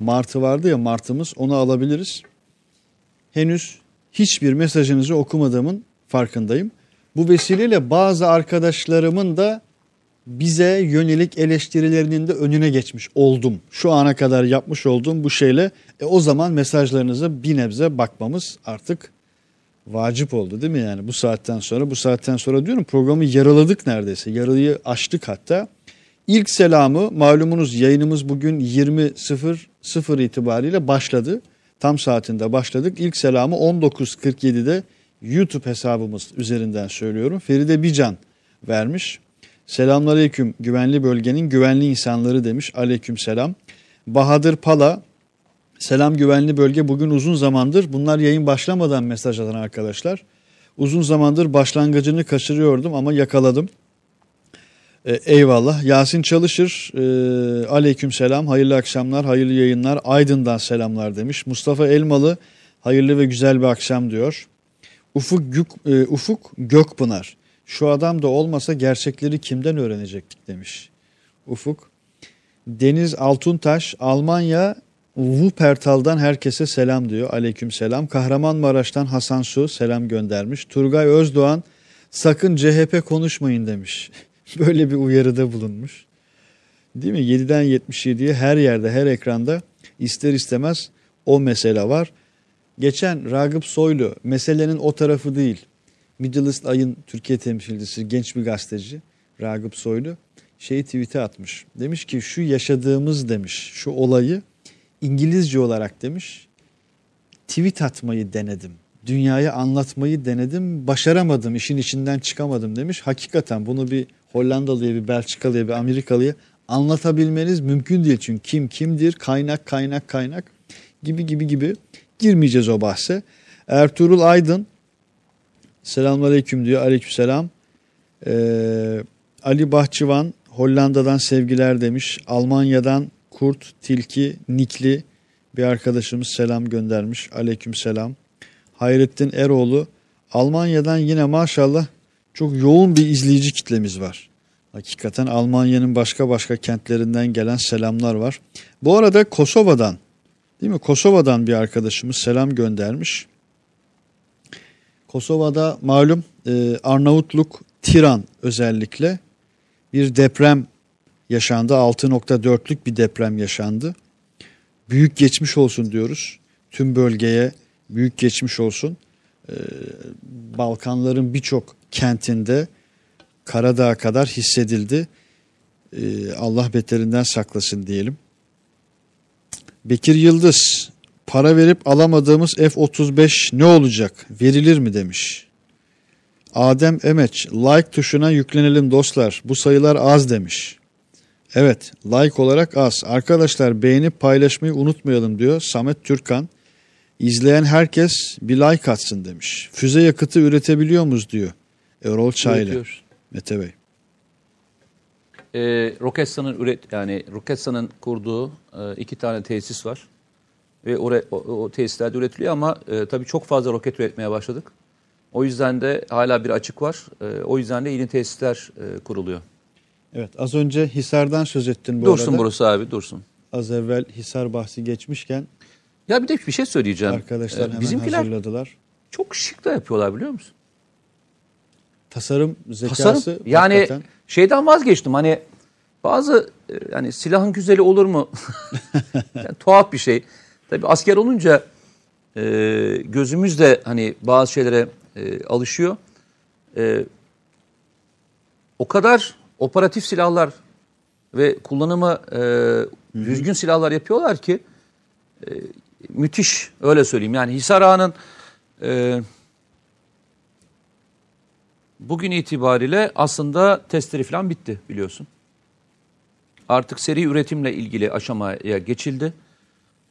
Martı vardı ya martımız onu alabiliriz. Henüz hiçbir mesajınızı okumadığımın farkındayım. Bu vesileyle bazı arkadaşlarımın da bize yönelik eleştirilerinin de önüne geçmiş oldum. Şu ana kadar yapmış olduğum bu şeyle e, o zaman mesajlarınıza bir nebze bakmamız artık vacip oldu değil mi yani bu saatten sonra bu saatten sonra diyorum programı yaraladık neredeyse yarıyı açtık hatta. İlk selamı malumunuz yayınımız bugün 20.00 itibariyle başladı. Tam saatinde başladık. İlk selamı 19.47'de YouTube hesabımız üzerinden söylüyorum. Feride Bican vermiş. Selamünaleyküm güvenli bölgenin güvenli insanları demiş. Aleyküm selam. Bahadır Pala Selam güvenli bölge bugün uzun zamandır bunlar yayın başlamadan mesaj atan arkadaşlar. Uzun zamandır başlangıcını kaçırıyordum ama yakaladım. Ee, eyvallah. Yasin Çalışır e, aleyküm selam hayırlı akşamlar hayırlı yayınlar Aydın'dan selamlar demiş. Mustafa Elmalı hayırlı ve güzel bir akşam diyor. Ufuk, Gök, e, Ufuk Gökpınar şu adam da olmasa gerçekleri kimden öğrenecektik demiş. Ufuk. Deniz Altuntaş Almanya Wuppertal'dan herkese selam diyor. Aleyküm selam. Kahramanmaraş'tan Hasan Su selam göndermiş. Turgay Özdoğan sakın CHP konuşmayın demiş. Böyle bir uyarıda bulunmuş. Değil mi? 7'den 77'ye her yerde her ekranda ister istemez o mesele var. Geçen Ragıp Soylu meselenin o tarafı değil. Middle East Ay'ın Türkiye temsilcisi genç bir gazeteci Ragıp Soylu şeyi tweet'e atmış. Demiş ki şu yaşadığımız demiş şu olayı İngilizce olarak demiş tweet atmayı denedim. Dünyaya anlatmayı denedim. Başaramadım. işin içinden çıkamadım demiş. Hakikaten bunu bir Hollandalıya, bir Belçikalıya, bir Amerikalıya anlatabilmeniz mümkün değil. Çünkü kim kimdir, kaynak kaynak kaynak gibi gibi gibi girmeyeceğiz o bahse. Ertuğrul Aydın selamünaleyküm diyor. Aleykümselam. Ee, Ali Bahçıvan Hollanda'dan sevgiler demiş. Almanya'dan Kurt Tilki Nikli bir arkadaşımız selam göndermiş. Aleyküm selam. Hayrettin Eroğlu Almanya'dan yine maşallah çok yoğun bir izleyici kitlemiz var. Hakikaten Almanya'nın başka başka kentlerinden gelen selamlar var. Bu arada Kosova'dan değil mi? Kosova'dan bir arkadaşımız selam göndermiş. Kosova'da malum e, Arnavutluk, Tiran özellikle bir deprem yaşandı. 6.4'lük bir deprem yaşandı. Büyük geçmiş olsun diyoruz. Tüm bölgeye büyük geçmiş olsun. Ee, Balkanların birçok kentinde Karadağ'a kadar hissedildi. Ee, Allah beterinden saklasın diyelim. Bekir Yıldız para verip alamadığımız F-35 ne olacak? Verilir mi demiş. Adem Emeç like tuşuna yüklenelim dostlar. Bu sayılar az demiş. Evet like olarak az. Arkadaşlar beğenip paylaşmayı unutmayalım diyor Samet Türkan. İzleyen herkes bir like atsın demiş. Füze yakıtı üretebiliyor muyuz diyor. Erol Çaylı. Üretiyor. Mete Bey. e, Roketsan'ın üret yani Roketsan'ın kurduğu e, iki tane tesis var ve oraya, o, o tesislerde üretiliyor ama e, tabii çok fazla roket üretmeye başladık. O yüzden de hala bir açık var. E, o yüzden de yeni tesisler e, kuruluyor. Evet az önce Hisar'dan söz ettin bu dursun arada. burası abi dursun. Az evvel Hisar bahsi geçmişken Ya bir de bir şey söyleyeceğim. arkadaşlar E, hemen bizimkiler hazırladılar. çok şık da yapıyorlar biliyor musun? Tasarım zekası Tasarım yani hakikaten. şeyden vazgeçtim hani bazı e, yani silahın güzeli olur mu? yani, tuhaf bir şey. Tabii asker olunca e, gözümüz de hani bazı şeylere e, alışıyor. E, o kadar operatif silahlar ve kullanımı e, düzgün silahlar yapıyorlar ki e, müthiş öyle söyleyeyim. Yani Hisar Ağa'nın e, bugün itibariyle aslında testleri falan bitti biliyorsun. artık seri üretimle ilgili aşamaya geçildi.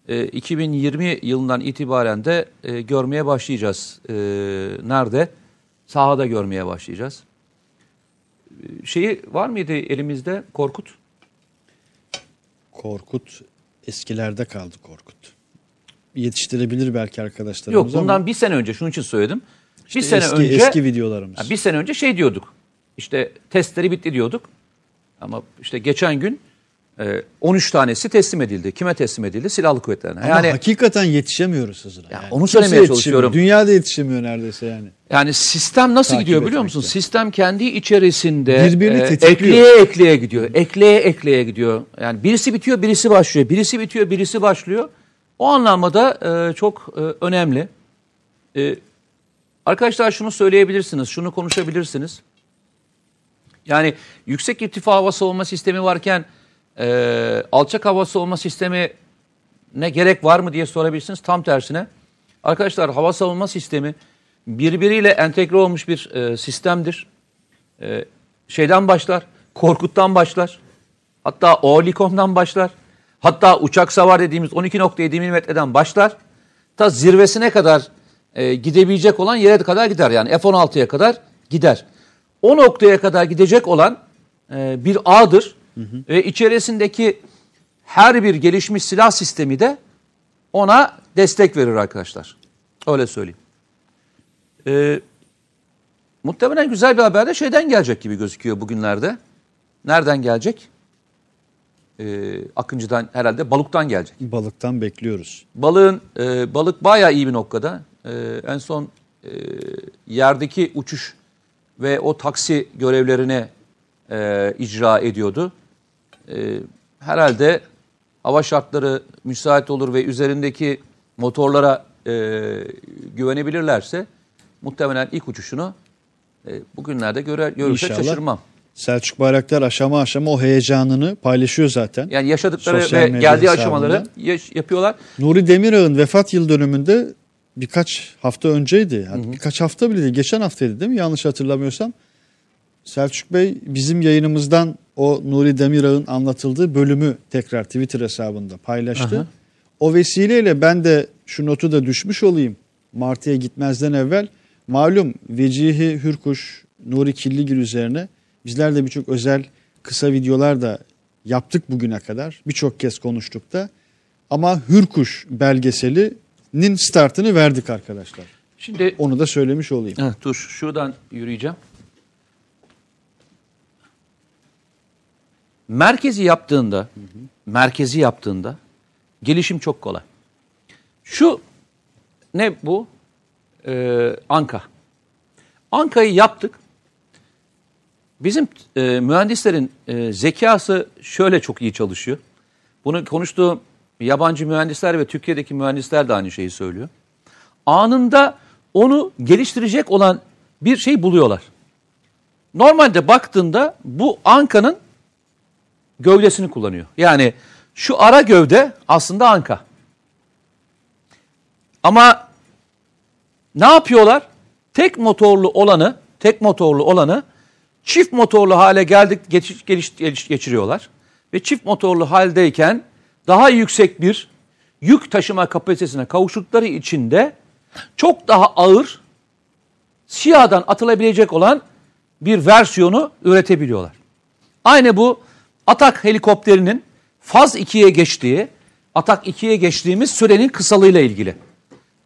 E, 2020 yılından itibaren de e, görmeye başlayacağız. E, nerede? Sahada görmeye başlayacağız. E, şeyi var mıydı elimizde Korkut? Korkut eskilerde kaldı Korkut. Yetiştirebilir belki arkadaşlarımız Yok bundan ama bir sene önce şunun için söyledim. Bir işte sene eski, önce eski videolarımız. Ya bir sene önce şey diyorduk. İşte testleri bitti diyorduk. Ama işte geçen gün e, 13 tanesi teslim edildi. Kime teslim edildi? Silahlı kuvvetlerine. Ama yani hakikaten yetişemiyoruz Hızır'a. Ya Yani onu kimse söylemeye çalışıyorum. Dünyada yetişemiyor neredeyse yani. yani sistem nasıl Takip gidiyor biliyor musun? etmekte. Sistem kendi içerisinde Birbirini e, ekleye ekleye gidiyor. Ekleye ekleye gidiyor. Yani birisi bitiyor, birisi başlıyor. Birisi bitiyor, birisi başlıyor. O anlamda e, çok e, önemli. E, arkadaşlar şunu söyleyebilirsiniz, şunu konuşabilirsiniz. Yani yüksek irtifa hava savunma sistemi varken e, alçak hava savunma sistemi ne gerek var mı diye sorabilirsiniz. Tam tersine. Arkadaşlar hava savunma sistemi birbiriyle entegre olmuş bir e, sistemdir. E, şeyden başlar, Korkut'tan başlar. Hatta Oerlikon'dan başlar. Hatta uçak savar dediğimiz 12.7 milimetreden başlar. Ta zirvesine kadar e, gidebilecek olan yere kadar gider. Yani F-16'ya kadar gider. O noktaya kadar gidecek olan e, bir ağdır. Ve içerisindeki her bir gelişmiş silah sistemi de ona destek verir arkadaşlar. Öyle söyleyeyim. E, muhtemelen güzel bir haber de şeyden gelecek gibi gözüküyor bugünlerde. Nereden gelecek? E, Akıncı'dan herhalde balıktan gelecek. Balıktan bekliyoruz. Balığın e, balık bayağı iyi bir noktada. E, en son e, yerdeki uçuş ve o taksi görevlerini e, icra ediyordu. E, herhalde hava şartları müsait olur ve üzerindeki motorlara e, güvenebilirlerse muhtemelen ilk uçuşunu e, bugünlerde görer, görürse İnşallah. şaşırmam. Selçuk Bayraktar aşama aşama o heyecanını paylaşıyor zaten. Yani yaşadıkları Sosyal ve geldiği hesabında. aşamaları yaş- yapıyorlar. Nuri Demirağ'ın vefat yıl dönümünde birkaç hafta önceydi. Yani Birkaç hafta bile değil. Geçen haftaydı değil mi? Yanlış hatırlamıyorsam. Selçuk Bey bizim yayınımızdan o Nuri Demirağ'ın anlatıldığı bölümü tekrar Twitter hesabında paylaştı. O vesileyle ben de şu notu da düşmüş olayım. Martı'ya gitmezden evvel malum Vecihi Hürkuş, Nuri Killigil üzerine bizler de birçok özel kısa videolar da yaptık bugüne kadar. Birçok kez konuştuk da. Ama Hürkuş belgeselinin startını verdik arkadaşlar. Şimdi Onu da söylemiş olayım. Heh, dur şuradan yürüyeceğim. Merkezi yaptığında, merkezi yaptığında gelişim çok kolay. Şu ne bu? Ee, Anka. Anka'yı yaptık. Bizim e, mühendislerin e, zekası şöyle çok iyi çalışıyor. Bunu konuştuğum yabancı mühendisler ve Türkiye'deki mühendisler de aynı şeyi söylüyor. Anında onu geliştirecek olan bir şey buluyorlar. Normalde baktığında bu Anka'nın gövdesini kullanıyor. Yani şu ara gövde aslında Anka. Ama ne yapıyorlar? Tek motorlu olanı, tek motorlu olanı çift motorlu hale geldik geliş- geçiriyorlar. Ve çift motorlu haldeyken daha yüksek bir yük taşıma kapasitesine kavuştukları için de çok daha ağır SİHA'dan atılabilecek olan bir versiyonu üretebiliyorlar. Aynı bu Atak helikopterinin faz 2'ye geçtiği, Atak 2'ye geçtiğimiz sürenin kısalığıyla ilgili.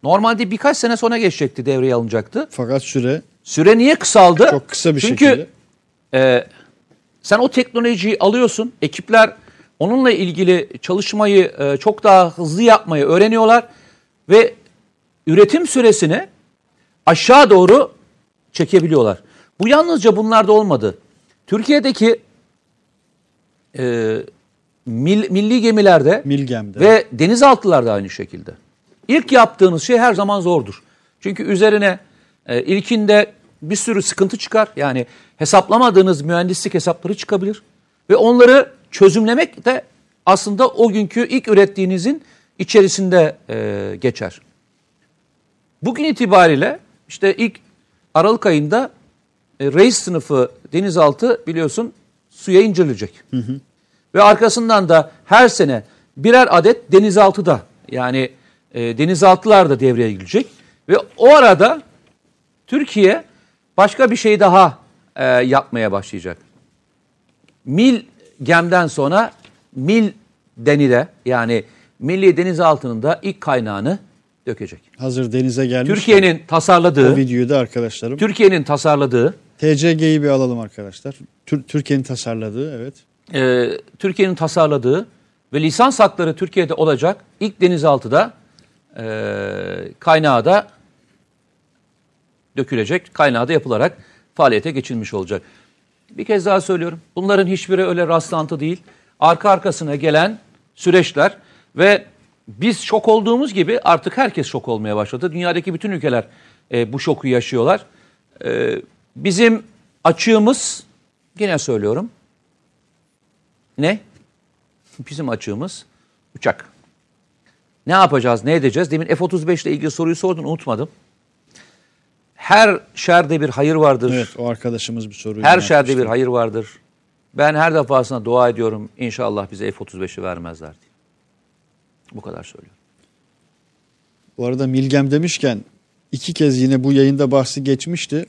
Normalde birkaç sene sonra geçecekti, devreye alınacaktı. Fakat süre Süre niye kısaldı? çok kısa bir Çünkü, şekilde. e, sen o teknolojiyi alıyorsun, ekipler onunla ilgili çalışmayı e, çok daha hızlı yapmayı öğreniyorlar ve üretim süresini aşağı doğru çekebiliyorlar. Bu yalnızca bunlarda olmadı. Türkiye'deki e, mil- milli gemilerde Milgem'de. ve denizaltılarda aynı şekilde. İlk yaptığınız şey her zaman zordur. Çünkü üzerine e, ilkinde bir sürü sıkıntı çıkar. Yani hesaplamadığınız mühendislik hesapları çıkabilir. Ve onları çözümlemek de aslında o günkü ilk ürettiğinizin içerisinde e, geçer. Bugün itibariyle işte ilk Aralık ayında e, reis sınıfı denizaltı biliyorsun suya indirilecek. Ve arkasından da her sene birer adet denizaltı da yani e, denizaltılar da devreye girecek. Ve o arada Türkiye başka bir şey daha e, yapmaya başlayacak. Mil gemden sonra Mil denide yani Milli Denizaltı'nın da ilk kaynağını dökecek. Hazır denize gelmiş. Türkiye'nin o tasarladığı, videoyu da arkadaşlarım. Türkiye'nin tasarladığı, TCG'yi bir alalım arkadaşlar. Tür- Türkiye'nin tasarladığı evet. e, Türkiye'nin tasarladığı ve lisans hakları Türkiye'de olacak ilk denizaltıda e, kaynağı da dökülecek, kaynağı da yapılarak faaliyete geçilmiş olacak. Bir kez daha söylüyorum. Bunların hiçbiri öyle rastlantı değil. Arka arkasına gelen süreçler ve biz şok olduğumuz gibi artık herkes şok olmaya başladı. Dünyadaki bütün ülkeler e, bu şoku yaşıyorlar. E, bizim açığımız, yine söylüyorum, ne? Bizim açığımız uçak. Ne yapacağız, ne edeceğiz? Demin F-35 ile ilgili soruyu sordun, unutmadım. Her şerde bir hayır vardır. Evet o arkadaşımız bir soruyu Her şerde bir hayır vardır. Ben her defasında dua ediyorum inşallah bize F-35'i vermezler diye. Bu kadar söylüyorum. Bu arada Milgem demişken iki kez yine bu yayında bahsi geçmişti.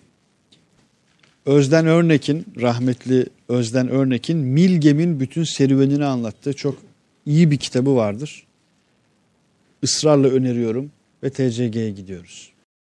Özden Örnek'in, rahmetli Özden Örnek'in Milgem'in bütün serüvenini anlattığı çok iyi bir kitabı vardır. Israrla öneriyorum ve TCG'ye gidiyoruz.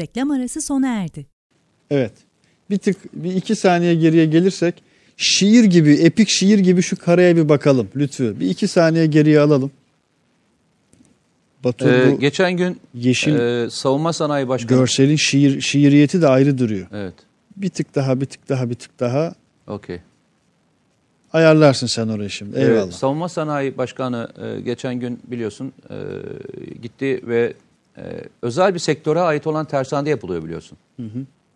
Reklam arası sona erdi. Evet. Bir tık bir iki saniye geriye gelirsek şiir gibi, epik şiir gibi şu kareye bir bakalım lütfü. Bir iki saniye geriye alalım. Batu Ee, bu geçen gün yeşil e, Savunma Sanayi Başkanı... görselin şiir şiiriyeti de ayrı duruyor. Evet, Bir tık daha, bir tık daha, bir tık daha okey. ayarlarsın sen orayı şimdi. Eyvallah. Ee, Savunma Sanayi Başkanı e, geçen gün biliyorsun e, gitti ve e, özel bir sektöre ait olan tersanede yapılıyor biliyorsun.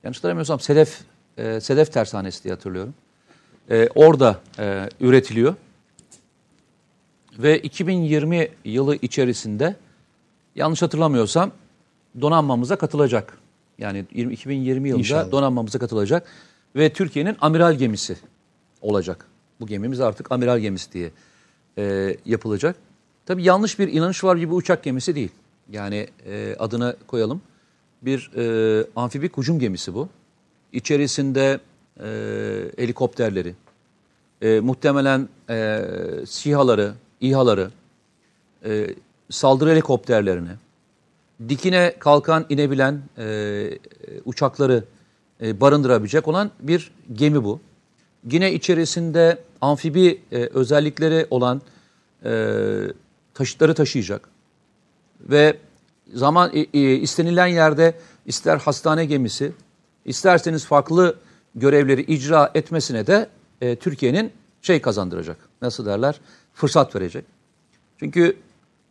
Yanlış hatırlamıyorsam Sedef, e, Sedef Tersanesi diye hatırlıyorum. E, orada e, üretiliyor. Ve 2020 yılı içerisinde yanlış hatırlamıyorsam donanmamıza katılacak. Yani 20 2020 yılında İnşallah. donanmamıza katılacak ve Türkiye'nin amiral gemisi olacak. Bu gemimiz artık amiral gemisi diye e, yapılacak. Tabii yanlış bir inanış var gibi uçak gemisi değil. Yani e, adını koyalım. Bir e, amfibik hücum gemisi bu. İçerisinde e, helikopterleri, e, muhtemelen e, SİHA'ları, İHA'ları, e, saldırı helikopterlerini, dikine kalkan inebilen e, uçakları e, barındırabilecek olan bir gemi bu. Yine içerisinde amfibi e, özellikleri olan e, taşıtları taşıyacak ve zaman istenilen yerde ister hastane gemisi, isterseniz farklı görevleri icra etmesine de e, Türkiye'nin şey kazandıracak. Nasıl derler? Fırsat verecek. Çünkü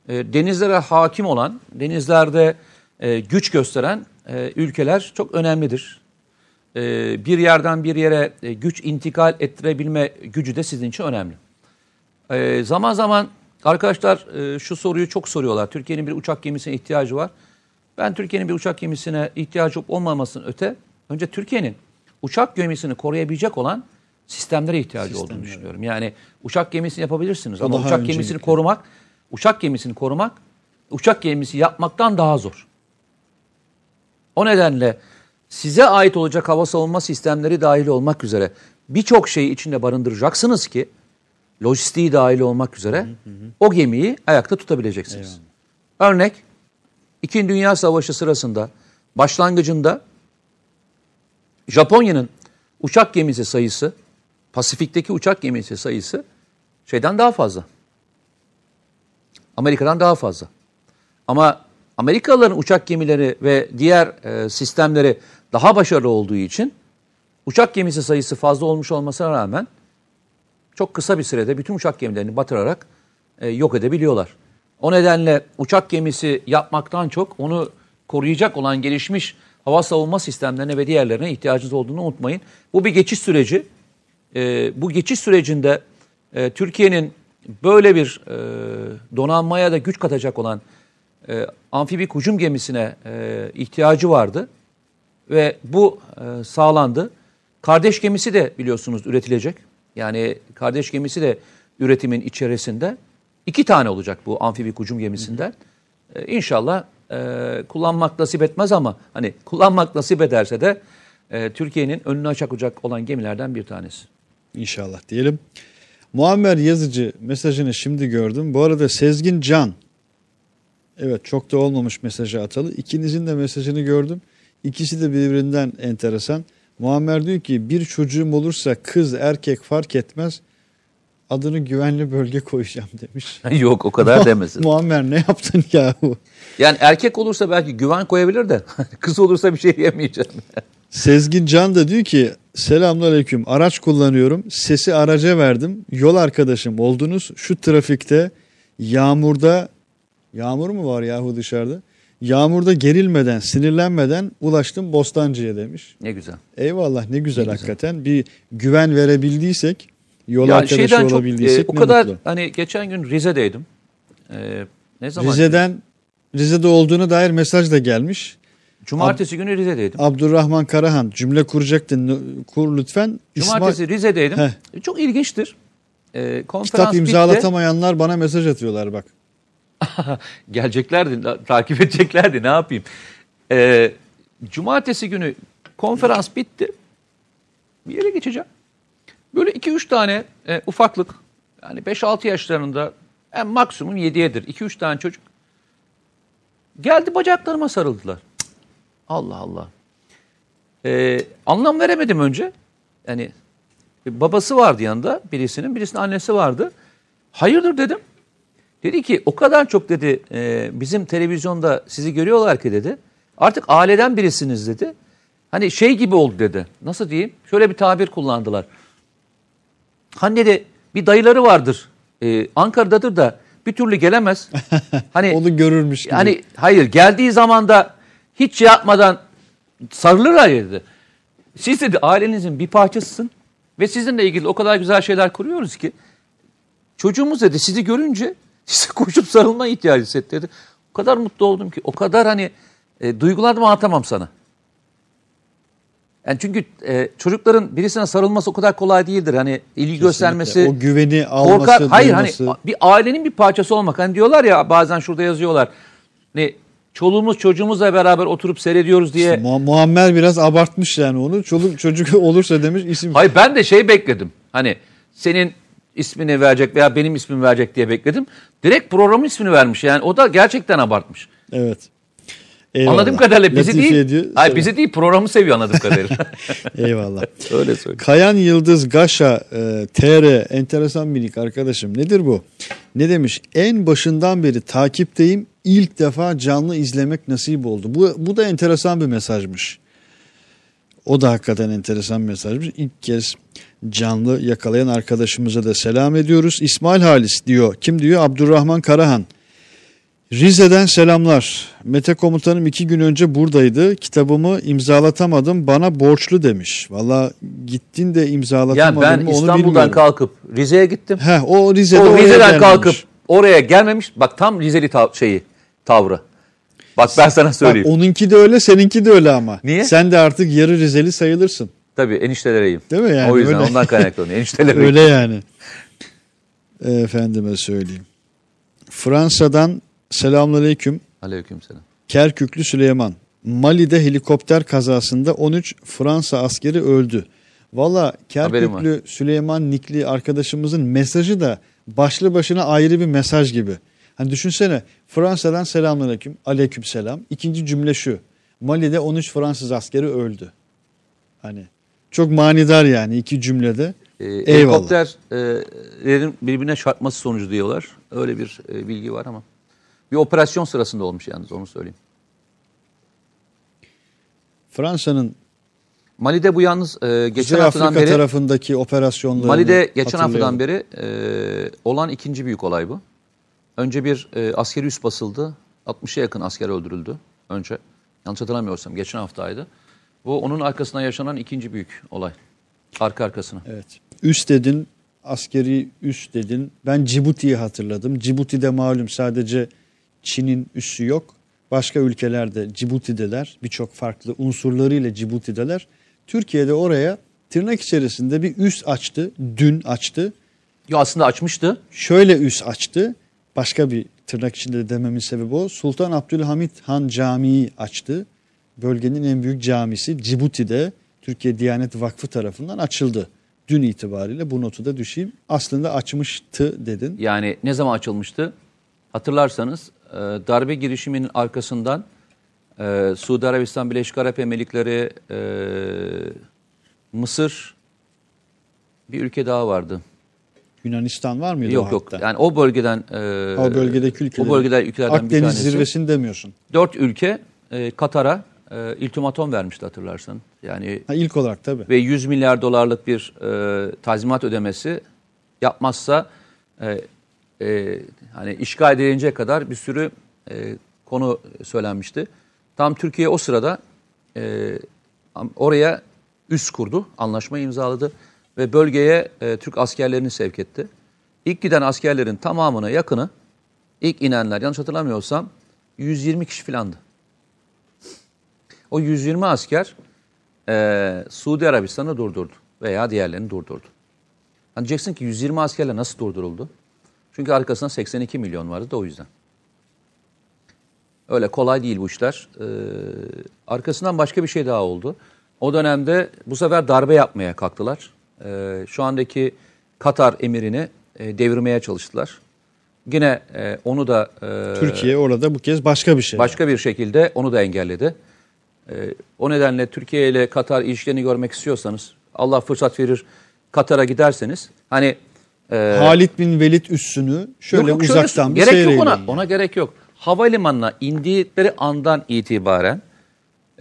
e, denizlere hakim olan, denizlerde e, güç gösteren e, ülkeler çok önemlidir. E, bir yerden bir yere e, güç intikal ettirebilme gücü de sizin için önemli. E, zaman zaman arkadaşlar e, şu soruyu çok soruyorlar. Türkiye'nin bir uçak gemisine ihtiyacı var. Ben Türkiye'nin bir uçak gemisine ihtiyacı olup olmamasının öte, önce Türkiye'nin uçak gemisini koruyabilecek olan sistemlere ihtiyacı olduğunu düşünüyorum. Yani uçak gemisini yapabilirsiniz O ama uçak gemisini öncelikli. korumak, uçak gemisini korumak, uçak gemisi yapmaktan daha zor. O nedenle size ait olacak hava savunma sistemleri dahil olmak üzere birçok şeyi içinde barındıracaksınız ki lojistiği dahil olmak üzere o gemiyi ayakta tutabileceksiniz. Örnek, İkinci Dünya Savaşı sırasında başlangıcında Japonya'nın uçak gemisi sayısı, Pasifik'teki uçak gemisi sayısı şeyden daha fazla. Amerika'dan daha fazla. Ama Amerikalıların uçak gemileri ve diğer e, sistemleri daha başarılı olduğu için uçak gemisi sayısı fazla olmuş olmasına rağmen çok kısa bir sürede bütün uçak gemilerini batırarak e, yok edebiliyorlar. O nedenle uçak gemisi yapmaktan çok onu koruyacak olan gelişmiş hava savunma sistemlerine ve diğerlerine ihtiyacınız olduğunu unutmayın. Bu bir geçiş süreci. E, bu geçiş sürecinde e, Türkiye'nin böyle bir e, donanmaya da güç katacak olan e, amfibik hücum gemisine e, ihtiyacı vardı ve bu e, sağlandı. Kardeş gemisi de biliyorsunuz üretilecek. Yani kardeş gemisi de üretimin içerisinde. iki tane olacak bu amfibik hücum gemisinden. E, inşallah e, kullanmak nasip etmez ama hani kullanmak nasip ederse de e, Türkiye'nin önünü açacak olan gemilerden bir tanesi. İnşallah diyelim. Muammer Yazıcı mesajını şimdi gördüm. Bu arada Sezgin Can. Evet çok da olmamış mesajı atalı. İkinizin de mesajını gördüm. İkisi de birbirinden enteresan. Muammer diyor ki bir çocuğum olursa kız erkek fark etmez adını güvenli bölge koyacağım demiş. Yok o kadar demesin. Muammer ne yaptın yahu? Yani erkek olursa belki güven koyabilir de kız olursa bir şey diyemeyeceğim. Sezgin Can da diyor ki selamünaleyküm araç kullanıyorum sesi araca verdim yol arkadaşım oldunuz şu trafikte yağmurda yağmur mu var yahu dışarıda yağmurda gerilmeden sinirlenmeden ulaştım Bostancı'ya demiş. Ne güzel. Eyvallah ne güzel hakikaten bir güven verebildiysek yol Ya arkadaşı şeyden çok olabildiysek e, o ne kadar mutlu. hani geçen gün Rize'deydim. E, ne zaman? Rize'den Rize'de olduğuna dair mesaj da gelmiş. Cumartesi günü Rize'deydim. Abdurrahman Karahan cümle kuracaktın kur lütfen. Cumartesi Rize'deydim. Heh. E, Çok ilginçtir. E, konferans Kitap bitti. imzalatamayanlar bana mesaj atıyorlar bak. Geleceklerdi, takip edeceklerdi ne yapayım. E, Cumartesi günü konferans bitti. Bir yere geçeceğim. Böyle 2-3 tane e, ufaklık yani 5-6 yaşlarında en maksimum 7'yedir. 2-3 tane çocuk geldi bacaklarıma sarıldılar. Allah Allah. E, anlam veremedim önce. Yani babası vardı yanında birisinin, birisinin annesi vardı. Hayırdır dedim. Dedi ki o kadar çok dedi e, bizim televizyonda sizi görüyorlar ki dedi. Artık aileden birisiniz dedi. Hani şey gibi oldu dedi. Nasıl diyeyim? Şöyle bir tabir kullandılar. Hani dedi bir dayıları vardır. E, Ankara'dadır da bir türlü gelemez. Hani Onu görürmüş gibi. yani hayır geldiği zaman da hiç şey yapmadan sarılırlar ya dedi. Siz dedi ailenizin bir parçasısın ve sizinle ilgili o kadar güzel şeyler kuruyoruz ki çocuğumuz dedi sizi görünce size koşup sarılma ihtiyacı hissetti dedi. O kadar mutlu oldum ki o kadar hani e, duygularımı anlatamam sana. Yani çünkü e, çocukların birisine sarılması o kadar kolay değildir. Hani ilgi göstermesi, O güveni alması, korkar. Hayır hani duyması. bir ailenin bir parçası olmak. Hani diyorlar ya bazen şurada yazıyorlar. Ne çoluğumuz çocuğumuzla beraber oturup seyrediyoruz diye. Mu- Muammer biraz abartmış yani onu. Çoluk çocuk olursa demiş isim. Hayır ben de şey bekledim. Hani senin ismini verecek veya benim ismimi verecek diye bekledim. Direkt programın ismini vermiş. Yani o da gerçekten abartmış. Evet. Eyvallah. Anladığım kadarıyla bizi Latife değil. ediyor. Hayır bizi değil programı seviyor anladığım kadarıyla. Eyvallah. Öyle söyleyeyim. Kayan Yıldız Gaşa e, TR enteresan bir nick arkadaşım. Nedir bu? Ne demiş? En başından beri takipteyim. İlk defa canlı izlemek nasip oldu. Bu, bu da enteresan bir mesajmış. O da hakikaten enteresan bir mesajmış. İlk kez canlı yakalayan arkadaşımıza da selam ediyoruz. İsmail Halis diyor. Kim diyor? Abdurrahman Karahan. Rize'den selamlar. Mete komutanım iki gün önce buradaydı. Kitabımı imzalatamadım. Bana borçlu demiş. Valla gittin de imzalatamadın ben mı onu İstanbul'dan bilmiyorum. kalkıp Rize'ye gittim. Heh, o Rize'de o Rize'den gelmemiş. kalkıp oraya gelmemiş. Bak tam Rizeli tav- şeyi tavrı. Bak ben sana Bak, söyleyeyim. onunki de öyle seninki de öyle ama. Niye? Sen de artık yarı Rizeli sayılırsın. Tabii eniştelereyim. Değil mi yani? O yüzden Öyle. ondan kaynaklanıyor. Eniştelereyim. Öyle yani. Efendime söyleyeyim. Fransa'dan selamünaleyküm. Aleykümselam. Kerküklü Süleyman. Mali'de helikopter kazasında 13 Fransa askeri öldü. Valla. Kerküklü Süleyman Nikli arkadaşımızın mesajı da başlı başına ayrı bir mesaj gibi. Hani düşünsene Fransa'dan selamünaleyküm, aleyküm selam. İkinci cümle şu. Mali'de 13 Fransız askeri öldü. Hani çok manidar yani iki cümlede. Ee, helikopterlerin birbirine çarpması sonucu diyorlar. Öyle bir e, bilgi var ama. Bir operasyon sırasında olmuş yalnız onu söyleyeyim. Fransa'nın Mali'de bu yalnız e, geçen Kuzey haftadan Afrika beri tarafından operasyonlarını Mali'de geçen haftadan beri e, olan ikinci büyük olay bu. Önce bir e, askeri üs basıldı. 60'a yakın asker öldürüldü. Önce yanlış hatırlamıyorsam geçen haftaydı. Bu onun arkasından yaşanan ikinci büyük olay. Arka arkasına. Evet. Üst dedin, askeri üst dedin. Ben Cibuti'yi hatırladım. Cibuti'de malum sadece Çin'in üssü yok. Başka ülkelerde Cibuti'deler. Birçok farklı unsurlarıyla Cibuti'deler. Türkiye'de oraya tırnak içerisinde bir üs açtı. Dün açtı. Yo aslında açmıştı. Şöyle üs açtı. Başka bir tırnak içinde de dememin sebebi o. Sultan Abdülhamit Han Camii açtı. Bölgenin en büyük camisi Cibuti'de Türkiye Diyanet Vakfı tarafından açıldı. Dün itibariyle bu notu da düşeyim. Aslında açmıştı dedin. Yani ne zaman açılmıştı? Hatırlarsanız e, darbe girişiminin arkasından e, Suudi Arabistan, Birleşik Arap Emirlikleri, e, Mısır bir ülke daha vardı. Yunanistan var mıydı yok o yok. hatta? Yani o bölgeden e, o bölgedeki ülkeler. o bölgeden ülkelerden bir Akdeniz tanesi. zirvesini demiyorsun. Dört ülke e, Katar'a e, iltimatom vermişti hatırlarsan. Yani Ha, ilk olarak tabii. ve 100 milyar dolarlık bir e, tazminat ödemesi yapmazsa e, e, hani işgal edilince kadar bir sürü e, konu söylenmişti. Tam Türkiye o sırada e, oraya üst kurdu, anlaşma imzaladı ve bölgeye e, Türk askerlerini sevk etti. İlk giden askerlerin tamamına yakını, ilk inenler yanlış hatırlamıyorsam 120 kişi filandı. O 120 asker e, Suudi Arabistan'ı durdurdu veya diğerlerini durdurdu. Hani diyeceksin ki 120 askerle nasıl durduruldu? Çünkü arkasında 82 milyon vardı da o yüzden. Öyle kolay değil bu işler. Ee, arkasından başka bir şey daha oldu. O dönemde bu sefer darbe yapmaya kalktılar. Ee, şu andaki Katar emirini e, devirmeye çalıştılar. Yine e, onu da e, Türkiye orada bu kez başka bir şey. başka bir şekilde onu da engelledi. Ee, o nedenle Türkiye ile Katar ilişkilerini görmek istiyorsanız, Allah fırsat verir Katar'a giderseniz, hani e, Halit bin Velid üssünü şöyle yok, yok, şöyle uzaktan bir gerek yok seyreyle ona, yani. ona gerek yok. Havalimanına indikleri andan itibaren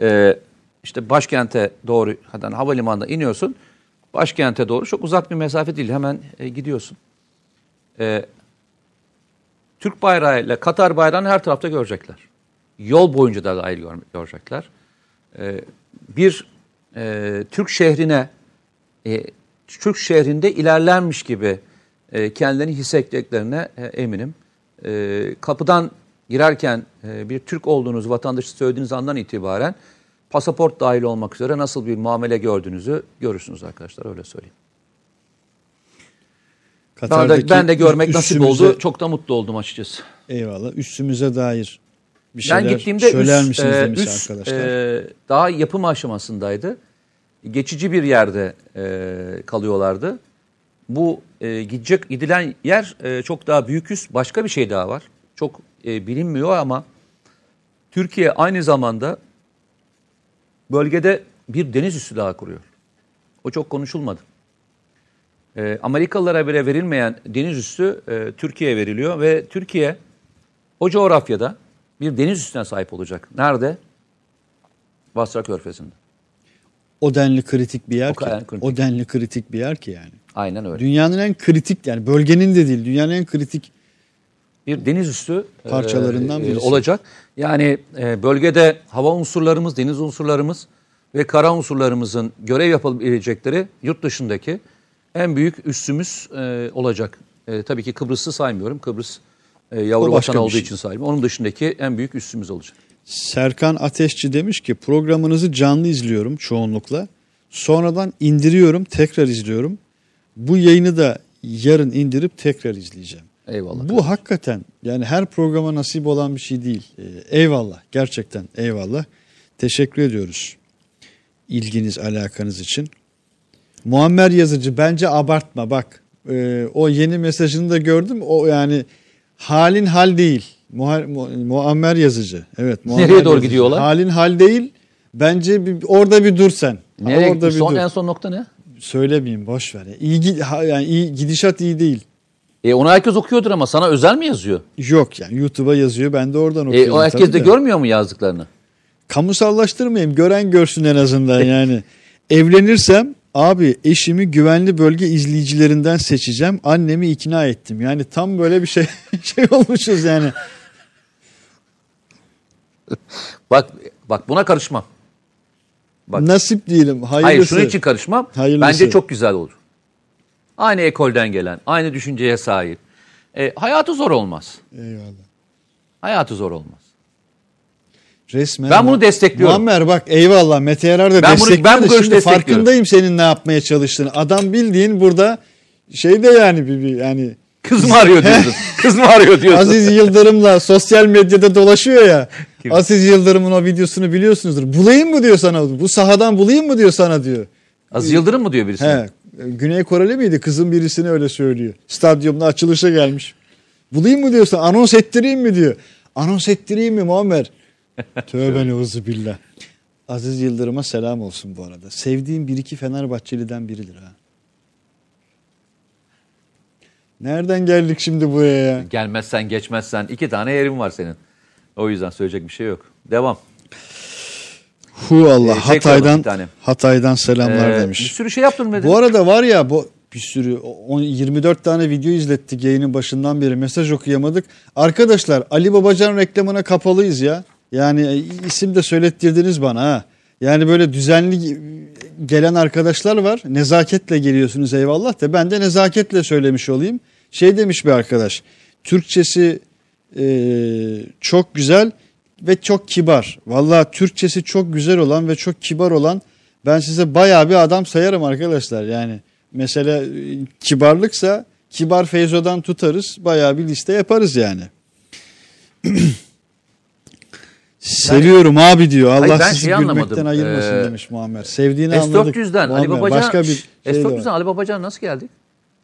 e, işte başkente doğru, hatta havalimanına iniyorsun, başkente doğru çok uzak bir mesafe değil, hemen e, gidiyorsun. E, Türk bayrağı ile Katar bayrağını her tarafta görecekler. Yol boyunca da dahil gör- görecekler. Ee, bir e, Türk şehrine, e, Türk şehrinde ilerlenmiş gibi e, kendilerini hissettiklerine e, eminim. E, kapıdan girerken e, bir Türk olduğunuz vatandaşı söylediğiniz andan itibaren pasaport dahil olmak üzere nasıl bir muamele gördüğünüzü görürsünüz arkadaşlar öyle söyleyeyim. Ben de, ben de görmek nasip oldu. Çok da mutlu oldum açıkçası. Eyvallah. Üstümüze dair bir şeyler Ben gittiğimde söyler üst, misiniz e, demiş üst, arkadaşlar. e, daha yapım aşamasındaydı. Geçici bir yerde e, kalıyorlardı. Bu e, gidecek gidilen yer e, çok daha büyük üst. Başka bir şey daha var. Çok e, bilinmiyor ama Türkiye aynı zamanda bölgede bir deniz üssü daha kuruyor. O çok konuşulmadı. E, Amerikalılara bile verilmeyen deniz üssü e, Türkiye'ye veriliyor ve Türkiye o coğrafyada bir deniz üstüne sahip olacak. Nerede? Basra Körfezi'nde. o denli kritik bir yer O ki. kritik. O denli kritik bir yer ki yani. Aynen öyle. Dünyanın en kritik yani bölgenin de değil dünyanın en kritik bir deniz üssü Parçalarından e, birisi. olacak. Yani e, bölgede hava unsurlarımız, deniz unsurlarımız ve kara unsurlarımızın görev yapabilecekleri yurt dışındaki en büyük üssümüz e, olacak. E, tabii ki Kıbrıs'ı saymıyorum. Kıbrıs e, yavru vatan olduğu şey. için saymıyorum. Onun dışındaki en büyük üssümüz olacak. Serkan Ateşçi demiş ki programınızı canlı izliyorum çoğunlukla. Sonradan indiriyorum, tekrar izliyorum. Bu yayını da yarın indirip tekrar izleyeceğim. Eyvallah. Bu hakikaten yani her programa nasip olan bir şey değil. Ee, eyvallah gerçekten eyvallah. Teşekkür ediyoruz ilginiz alakanız için. Muammer Yazıcı bence abartma bak. Ee, o yeni mesajını da gördüm. O yani halin hal değil. Muha- Mu- Muammer Yazıcı. Evet. Muammer Nereye doğru Yazıcı. gidiyorlar? Halin hal değil. Bence bir, orada bir dur sen. Nereye orada bir son dur. en son nokta ne? Söylemeyeyim boş ver. İyi, yani iyi gidişat iyi değil. E onu herkes okuyordur ama sana özel mi yazıyor? Yok yani YouTube'a yazıyor. Ben de oradan E, okuyorum. o herkes de de. görmüyor mu yazdıklarını? Kamusallaştırmayayım. Gören görsün en azından yani. Evlenirsem abi eşimi güvenli bölge izleyicilerinden seçeceğim. Annemi ikna ettim. Yani tam böyle bir şey şey olmuşuz yani. Bak bak buna karışmam. Bak. Nasip değilim. Hayırlısı. Hayır şunun için karışmam. Hayırlısı. Bence çok güzel olur. Aynı ekolden gelen, aynı düşünceye sahip. E, hayatı zor olmaz. Eyvallah. Hayatı zor olmaz. Resmen. Ben bunu destekliyorum. Muammer bak eyvallah Mete Yarar da Ben bunu- destekliyor. ben bu görüşü Şimdi farkındayım senin ne yapmaya çalıştığını. Adam bildiğin burada şeyde yani bir, bir yani Kız mı arıyor diyorsun? Kız mı arıyor diyorsun? Aziz Yıldırım'la sosyal medyada dolaşıyor ya. Kim? Aziz Yıldırım'ın o videosunu biliyorsunuzdur. Bulayım mı diyor sana? Bu sahadan bulayım mı diyor sana diyor. Aziz Yıldırım mı diyor birisi? He. Güney Koreli miydi? Kızın birisine öyle söylüyor. Stadyumda açılışa gelmiş. Bulayım mı diyorsa anons ettireyim mi diyor. Anons ettireyim mi Muammer? Tövbe neuzu billah. Aziz Yıldırım'a selam olsun bu arada. Sevdiğim bir iki Fenerbahçeli'den biridir ha. Nereden geldik şimdi buraya ya? Gelmezsen geçmezsen iki tane yerin var senin. O yüzden söyleyecek bir şey yok. Devam. Hu Allah Ee, şey Hatay'dan bir. Hatay'dan selamlar Ee, bir demiş. sürü şey yaptın Medeni. Bu arada var ya bu bir sürü on- 24 tane video izlettik yayının başından beri mesaj okuyamadık. Arkadaşlar Ali Babacan reklamına kapalıyız ya. Yani e, isim de söylettirdiniz bana ha. Yani böyle düzenli gelen arkadaşlar var. Nezaketle geliyorsunuz eyvallah da ben de nezaketle söylemiş olayım. Şey demiş bir arkadaş. Türkçesi e, çok güzel ve çok kibar. Vallahi Türkçesi çok güzel olan ve çok kibar olan ben size bayağı bir adam sayarım arkadaşlar. Yani mesela e, kibarlıksa kibar Feyzo'dan tutarız. Bayağı bir liste yaparız yani. Seviyorum abi diyor. Allah Hayır, sizi şeyi gülmekten ayırmasın Ee, demiş Muammer. Sevdiğini anladık. S400'den Ali Babacan Başka bir şey de S400'den var. Ali Babacan nasıl geldi?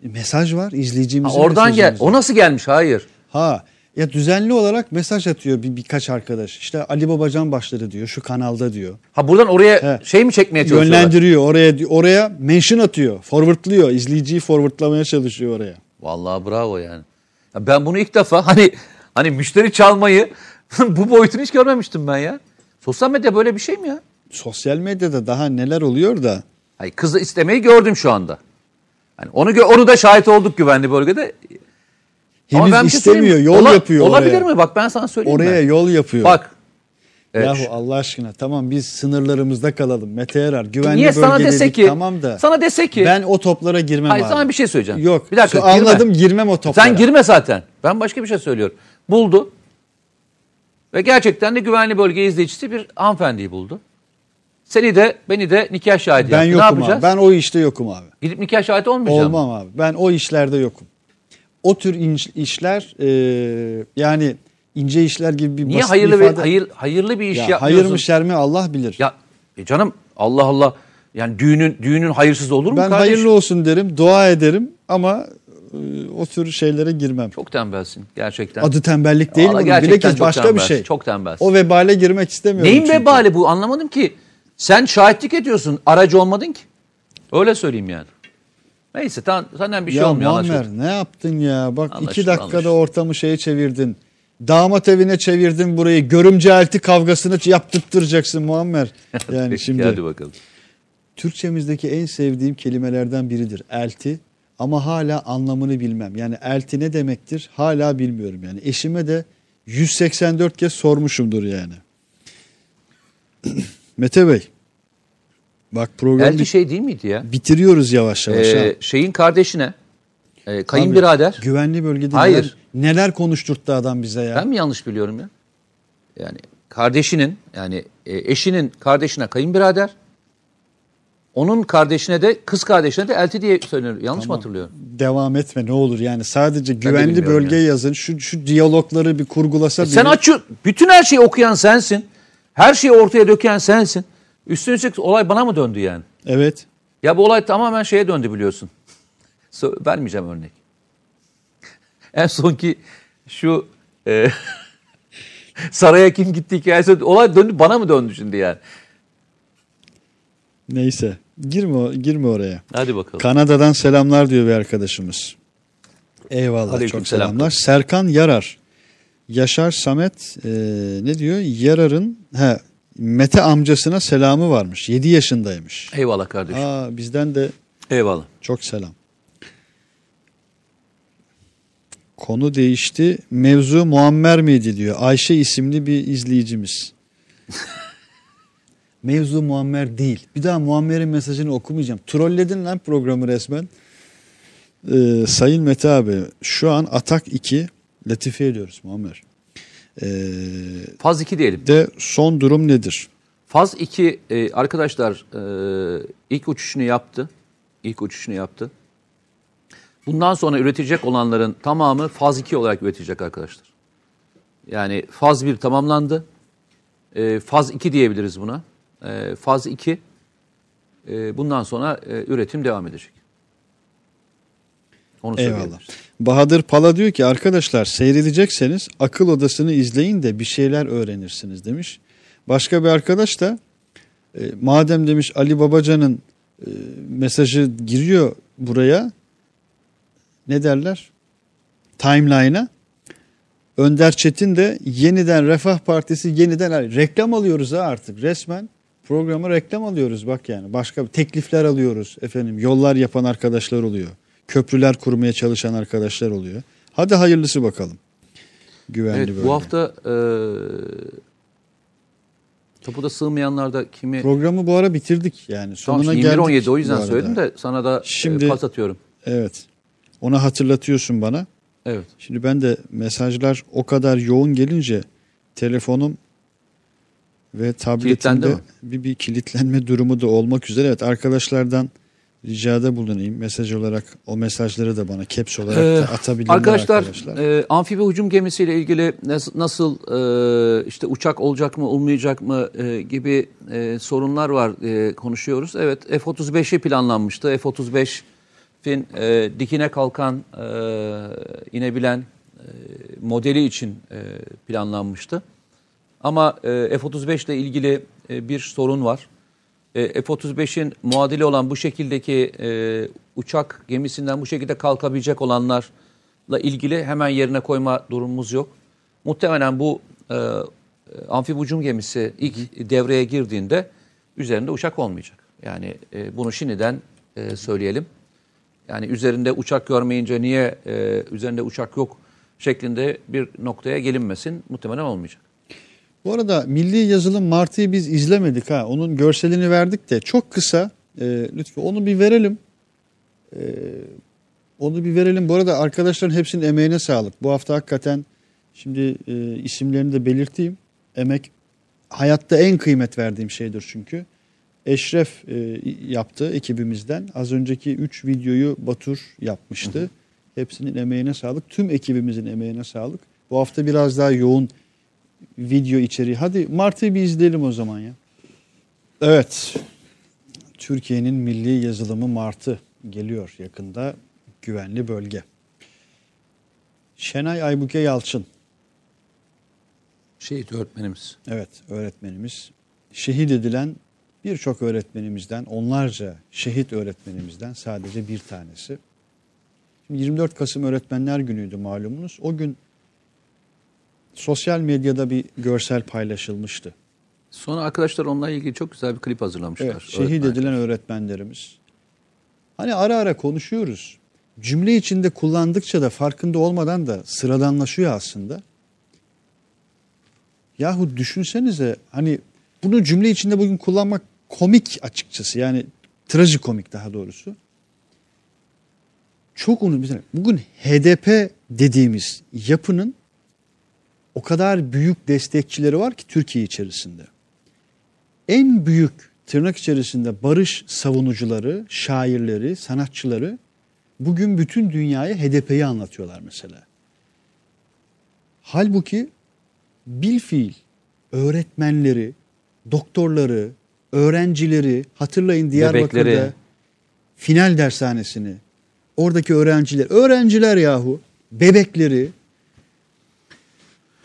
Mesaj var. Ha, izleyicimizin oradan gel. O nasıl gelmiş? Hayır. Ha ya düzenli olarak mesaj atıyor bir birkaç arkadaş. İşte Ali Babacan başladı diyor şu kanalda diyor. Ha buradan oraya He. şey mi çekmeye çalışıyorlar? Yönlendiriyor oraya oraya mention atıyor. Forwardlıyor. izleyiciyi forwardlamaya çalışıyor oraya. Vallahi bravo yani. Ya ben bunu ilk defa hani hani müşteri çalmayı bu boyutunu hiç görmemiştim ben ya. Sosyal medya böyle bir şey mi ya? Sosyal medyada daha neler oluyor da Hayır kızı istemeyi gördüm şu anda. Hani onu gö- onu da şahit olduk güvenli bölgede. Henüz ben şey istemiyor. mi? Yol Ola- yapıyor Olabilir oraya. mi? Bak ben sana söyleyeyim Oraya mi? yol yapıyor. Bak. e, Yahu Allah aşkına tamam biz sınırlarımızda kalalım. Mete Erar güvenli niye sana bölge dese dedik, ki tamam da. sana dese ki ben o toplara girmem Hayır abi. sana bir şey söyleyeceğim. Yok. Bir dakika. Girme. anladım girmem o toplara. Sen girme zaten. Ben başka bir şey söylüyorum. Buldu. Ve gerçekten de güvenli bölge izleyicisi bir hanımefendiyi buldu. Seni de beni de nikah şahidi Ben yaptı. Ne yokum yapacağız? abi. Ben o işte yokum abi. Gidip nikah şahidi olmayacağım. Olmam abi. Ben o işlerde yokum. O tür işler e, yani ince işler gibi bir Niye basit hayırlı ifade. bir hayır hayırlı bir iş ya, yapmıyorsun? hayır mı şer mi Allah bilir. Ya e canım Allah Allah. Yani düğünün düğünün hayırsız olur mu ben kardeşim? hayırlı olsun derim, dua ederim ama o tür şeylere girmem. Çok tembelsin gerçekten. Adı tembellik değil mi? gerçekten Bilakis başka bir tembelsin, şey. çok tembelsin. O vebale girmek istemiyorum. Neyin çünkü. vebali bu anlamadım ki. Sen şahitlik ediyorsun. Aracı olmadın ki. Öyle söyleyeyim yani. Neyse tamam, senden bir şey ya olmuyor Muammer anlaşıldı. ne yaptın ya? Bak Anlaşıldı, iki dakikada anlaşıldı. ortamı şeye çevirdin. Damat evine çevirdin burayı. Görümce elti kavgasını yaptırtacaksın Muammer. Yani Peki, şimdi Hadi bakalım. Türkçemizdeki en sevdiğim kelimelerden biridir elti. Ama hala anlamını bilmem. Yani elti ne demektir hala bilmiyorum yani. Eşime de 184 kez sormuşumdur yani. Mete Bey. Bak programı Elti şey değil miydi ya? bitiriyoruz yavaş yavaş. ha. Ee, şeyin kardeşine, e, Abi, kayınbirader. Güvenli bölgede Hayır. neler, neler konuşturttu adam bize ya. Ben mi yanlış biliyorum ya? Yani kardeşinin yani e, eşinin kardeşine kayınbirader. Onun kardeşine de kız kardeşine de elti diye söyleniyor. Yanlış mı hatırlıyorum? Devam etme ne olur yani sadece güvenli bölge yazın şu şu diyalogları bir kurgulasa E sen açıyor. Bütün her şeyi okuyan sensin. Her şeyi ortaya döken sensin. Üstüne üstlük olay bana mı döndü yani? Evet. Ya bu olay tamamen şeye döndü biliyorsun. Vermeyeceğim örnek. En sonki şu e, saraya kim gitti hikayesi olay döndü bana mı döndü şimdi yani? Neyse. Girme, girme oraya. Hadi bakalım. Kanada'dan selamlar diyor bir arkadaşımız. Eyvallah Aleyküm çok selam. selamlar. Serkan Yarar. Yaşar Samet e, ne diyor? Yarar'ın he, Mete amcasına selamı varmış. 7 yaşındaymış. Eyvallah kardeşim. Aa, bizden de Eyvallah. çok selam. Konu değişti. Mevzu Muammer miydi diyor. Ayşe isimli bir izleyicimiz. Mevzu Muammer değil. Bir daha Muammer'in mesajını okumayacağım. Trolledin lan programı resmen. Ee, Sayın Mete abi şu an Atak 2 latife ediyoruz Muammer. Ee, Faz 2 diyelim. de son durum nedir? Faz 2 e, arkadaşlar e, ilk uçuşunu yaptı. İlk uçuşunu yaptı. Bundan sonra üretecek olanların tamamı faz 2 olarak üretecek arkadaşlar. Yani faz 1 tamamlandı. E, faz 2 diyebiliriz buna. E, faz 2 e, bundan sonra e, üretim devam edecek. Onu Eyvallah. Bahadır Pala diyor ki arkadaşlar seyredecekseniz akıl odasını izleyin de bir şeyler öğrenirsiniz demiş. Başka bir arkadaş da e, madem demiş Ali Babacan'ın e, mesajı giriyor buraya ne derler? Timeline'a. Önder Çetin de yeniden Refah Partisi yeniden reklam alıyoruz ha artık resmen. Programa reklam alıyoruz bak yani. Başka teklifler alıyoruz efendim. Yollar yapan arkadaşlar oluyor. Köprüler kurmaya çalışan arkadaşlar oluyor. Hadi hayırlısı bakalım. Güvenli Evet, bölge. bu hafta e, tapuda sığmayanlarda kimi Programı bu ara bitirdik yani. Tamam, Sonuna işte 21 geldik. 17 o yüzden söyledim de sana da Şimdi- e, pas atıyorum. Evet. Onu hatırlatıyorsun bana. Evet. Şimdi ben de mesajlar o kadar yoğun gelince telefonum ve mi? bir, bir kilitlenme durumu da olmak üzere. Evet arkadaşlardan ricada bulunayım. Mesaj olarak o mesajları da bana caps olarak Ee, da atabilirler Arkadaşlar, arkadaşlar. e, amfibi hücum gemisiyle ilgili nas- nasıl e, işte uçak olacak mı olmayacak mı e, gibi e, sorunlar var e, konuşuyoruz. Evet F-35'i planlanmıştı. F-35'in e, dikine kalkan e, inebilen e, modeli için e, planlanmıştı. Ama e, F-35 ile ilgili e, bir sorun var. E, F-35'in muadili olan bu şekildeki uçak gemisinden bu şekilde kalkabilecek olanlarla ilgili hemen yerine koyma durumumuz yok. Muhtemelen bu amfibi hücum gemisi ilk devreye girdiğinde üzerinde uçak olmayacak. Yani bunu şimdiden söyleyelim. Yani üzerinde uçak görmeyince niye üzerinde uçak yok şeklinde bir noktaya gelinmesin muhtemelen olmayacak. Bu arada Milli Yazılım Martı'yı biz izlemedik ha. Onun görselini verdik de çok kısa e, lütfen onu bir verelim. E, onu bir verelim. Bu arada arkadaşların hepsinin emeğine sağlık. Bu hafta hakikaten şimdi e, isimlerini de belirteyim. Emek hayatta en kıymet verdiğim şeydir çünkü. Eşref e, yaptı ekibimizden. Az önceki 3 videoyu Batur yapmıştı. Hepsinin emeğine sağlık. Tüm ekibimizin emeğine sağlık. Bu hafta biraz daha yoğun video içeriği. Hadi Martı'yı bir izleyelim o zaman ya. Evet. Türkiye'nin milli yazılımı Martı geliyor yakında. Güvenli bölge. Şenay Aybuke Yalçın. Şehit öğretmenimiz. Evet öğretmenimiz. Şehit edilen birçok öğretmenimizden, onlarca şehit öğretmenimizden sadece bir tanesi. Şimdi 24 Kasım Öğretmenler Günü'ydü malumunuz. O gün sosyal medyada bir görsel paylaşılmıştı. Sonra arkadaşlar onunla ilgili çok güzel bir klip hazırlamışlar. Evet, şehit edilen öğretmenlerimiz. Hani ara ara konuşuyoruz. Cümle içinde kullandıkça da farkında olmadan da sıradanlaşıyor aslında. Yahu düşünsenize hani bunu cümle içinde bugün kullanmak komik açıkçası. Yani trajikomik daha doğrusu. Çok onu bugün HDP dediğimiz yapının o kadar büyük destekçileri var ki Türkiye içerisinde en büyük tırnak içerisinde barış savunucuları, şairleri, sanatçıları bugün bütün dünyaya HDP'yi anlatıyorlar mesela. Halbuki bilfiil öğretmenleri, doktorları, öğrencileri hatırlayın Diyarbakır'da Bebekleri. final dershanesini, oradaki öğrenciler, öğrenciler yahu, bebekleri,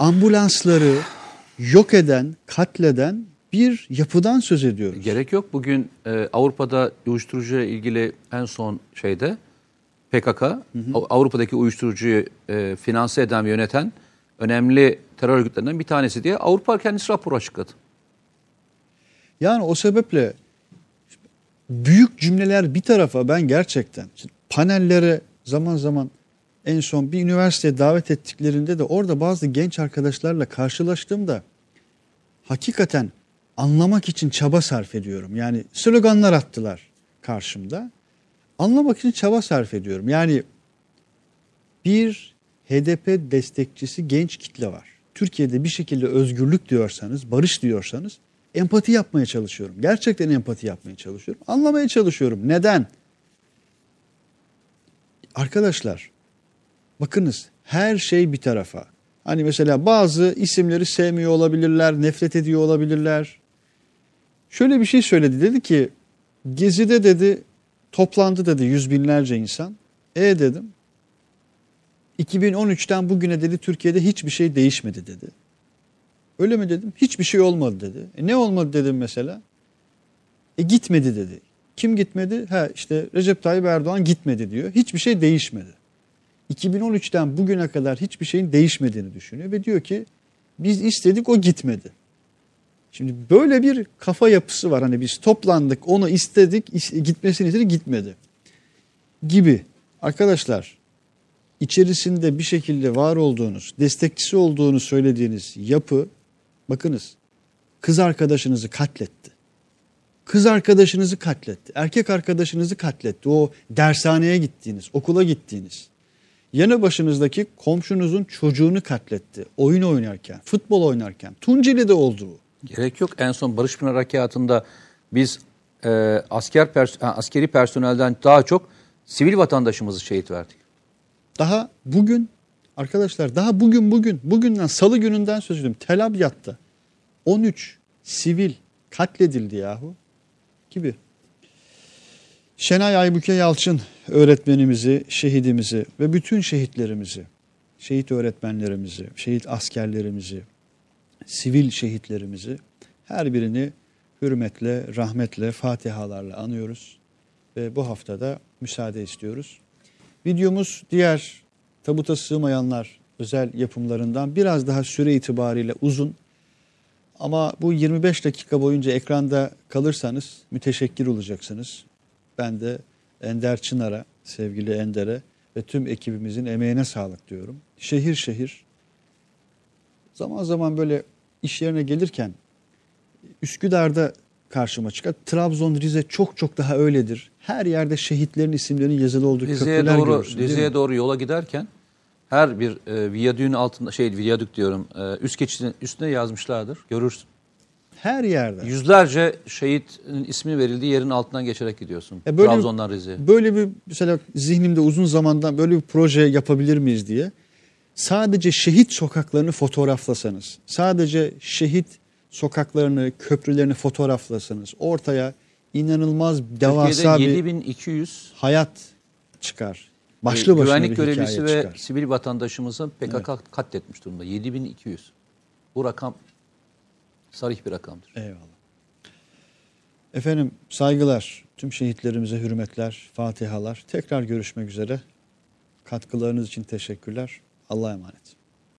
ambulansları yok eden, katleden bir yapıdan söz ediyoruz. Gerek yok. Bugün e, Avrupa'da uyuşturucuyla ilgili en son şeyde PKK, Av- Avrupa'daki uyuşturucuyu e, finanse eden ve yöneten önemli terör örgütlerinden bir tanesi diye Avrupa kendisi rapor açıkladı. Yani o sebeple büyük cümleler bir tarafa ben gerçekten panellere zaman zaman en son bir üniversiteye davet ettiklerinde de orada bazı genç arkadaşlarla karşılaştığımda hakikaten anlamak için çaba sarf ediyorum. Yani sloganlar attılar karşımda. Anlamak için çaba sarf ediyorum. Yani bir HDP destekçisi genç kitle var. Türkiye'de bir şekilde özgürlük diyorsanız, barış diyorsanız empati yapmaya çalışıyorum. Gerçekten empati yapmaya çalışıyorum. Anlamaya çalışıyorum. Neden? Arkadaşlar bakınız her şey bir tarafa. Hani mesela bazı isimleri sevmiyor olabilirler, nefret ediyor olabilirler. Şöyle bir şey söyledi. Dedi ki Gezi'de dedi toplandı dedi yüz binlerce insan. E dedim 2013'ten bugüne dedi Türkiye'de hiçbir şey değişmedi dedi. Öyle mi dedim? Hiçbir şey olmadı dedi. E ne olmadı dedim mesela? E gitmedi dedi. Kim gitmedi? Ha işte Recep Tayyip Erdoğan gitmedi diyor. Hiçbir şey değişmedi. 2013'ten bugüne kadar hiçbir şeyin değişmediğini düşünüyor ve diyor ki biz istedik o gitmedi. Şimdi böyle bir kafa yapısı var. Hani biz toplandık, onu istedik, is- gitmesini istedik, gitmedi. Gibi. Arkadaşlar, içerisinde bir şekilde var olduğunuz, destekçisi olduğunu söylediğiniz yapı, bakınız, kız arkadaşınızı katletti. Kız arkadaşınızı katletti. Erkek arkadaşınızı katletti. O dershaneye gittiğiniz, okula gittiğiniz. Yanı başınızdaki komşunuzun çocuğunu katletti. Oyun oynarken, futbol oynarken. Tunceli'de oldu bu. Gerek yok. En son Barış Pınar Harekatı'nda biz e, asker pers- askeri personelden daha çok sivil vatandaşımızı şehit verdik. Daha bugün arkadaşlar daha bugün bugün bugünden salı gününden söz ediyorum. Tel Abyad'da 13 sivil katledildi yahu gibi. Şenay Aybüke Yalçın öğretmenimizi, şehidimizi ve bütün şehitlerimizi, şehit öğretmenlerimizi, şehit askerlerimizi, sivil şehitlerimizi her birini hürmetle, rahmetle, fatihalarla anıyoruz. Ve bu haftada müsaade istiyoruz. Videomuz diğer tabuta sığmayanlar özel yapımlarından biraz daha süre itibariyle uzun. Ama bu 25 dakika boyunca ekranda kalırsanız müteşekkir olacaksınız. Ben de Ender Çınar'a, sevgili Ender'e ve tüm ekibimizin emeğine sağlık diyorum. Şehir şehir zaman zaman böyle iş yerine gelirken Üsküdar'da karşıma çıkar. Trabzon, Rize çok çok daha öyledir. Her yerde şehitlerin isimlerinin yazılı olduğu Rize'ye köprüler doğru görürsün, Rize'ye doğru yola giderken her bir e, viyadüğün altında şey viyadük diyorum e, üst geçidin üstüne yazmışlardır. Görürsün. Her yerde. Yüzlerce şehitin ismi verildiği yerin altından geçerek gidiyorsun. Ya böyle- Trabzon'dan Rize'ye. Böyle bir mesela zihnimde uzun zamandan böyle bir proje yapabilir miyiz diye. Sadece şehit sokaklarını fotoğraflasanız, sadece şehit sokaklarını, köprülerini fotoğraflasanız ortaya inanılmaz devasa Türkiye'de bir 7200 hayat çıkar. Başlı başına E, güvenlik bir görevlisi ve çıkar. sivil vatandaşımızın PKK katletmiş durumda. 7200. Bu rakam sarih bir rakamdır. Eyvallah. Efendim saygılar, tüm şehitlerimize hürmetler, fatihalar. Tekrar görüşmek üzere. Katkılarınız için teşekkürler. Allah'a emanet.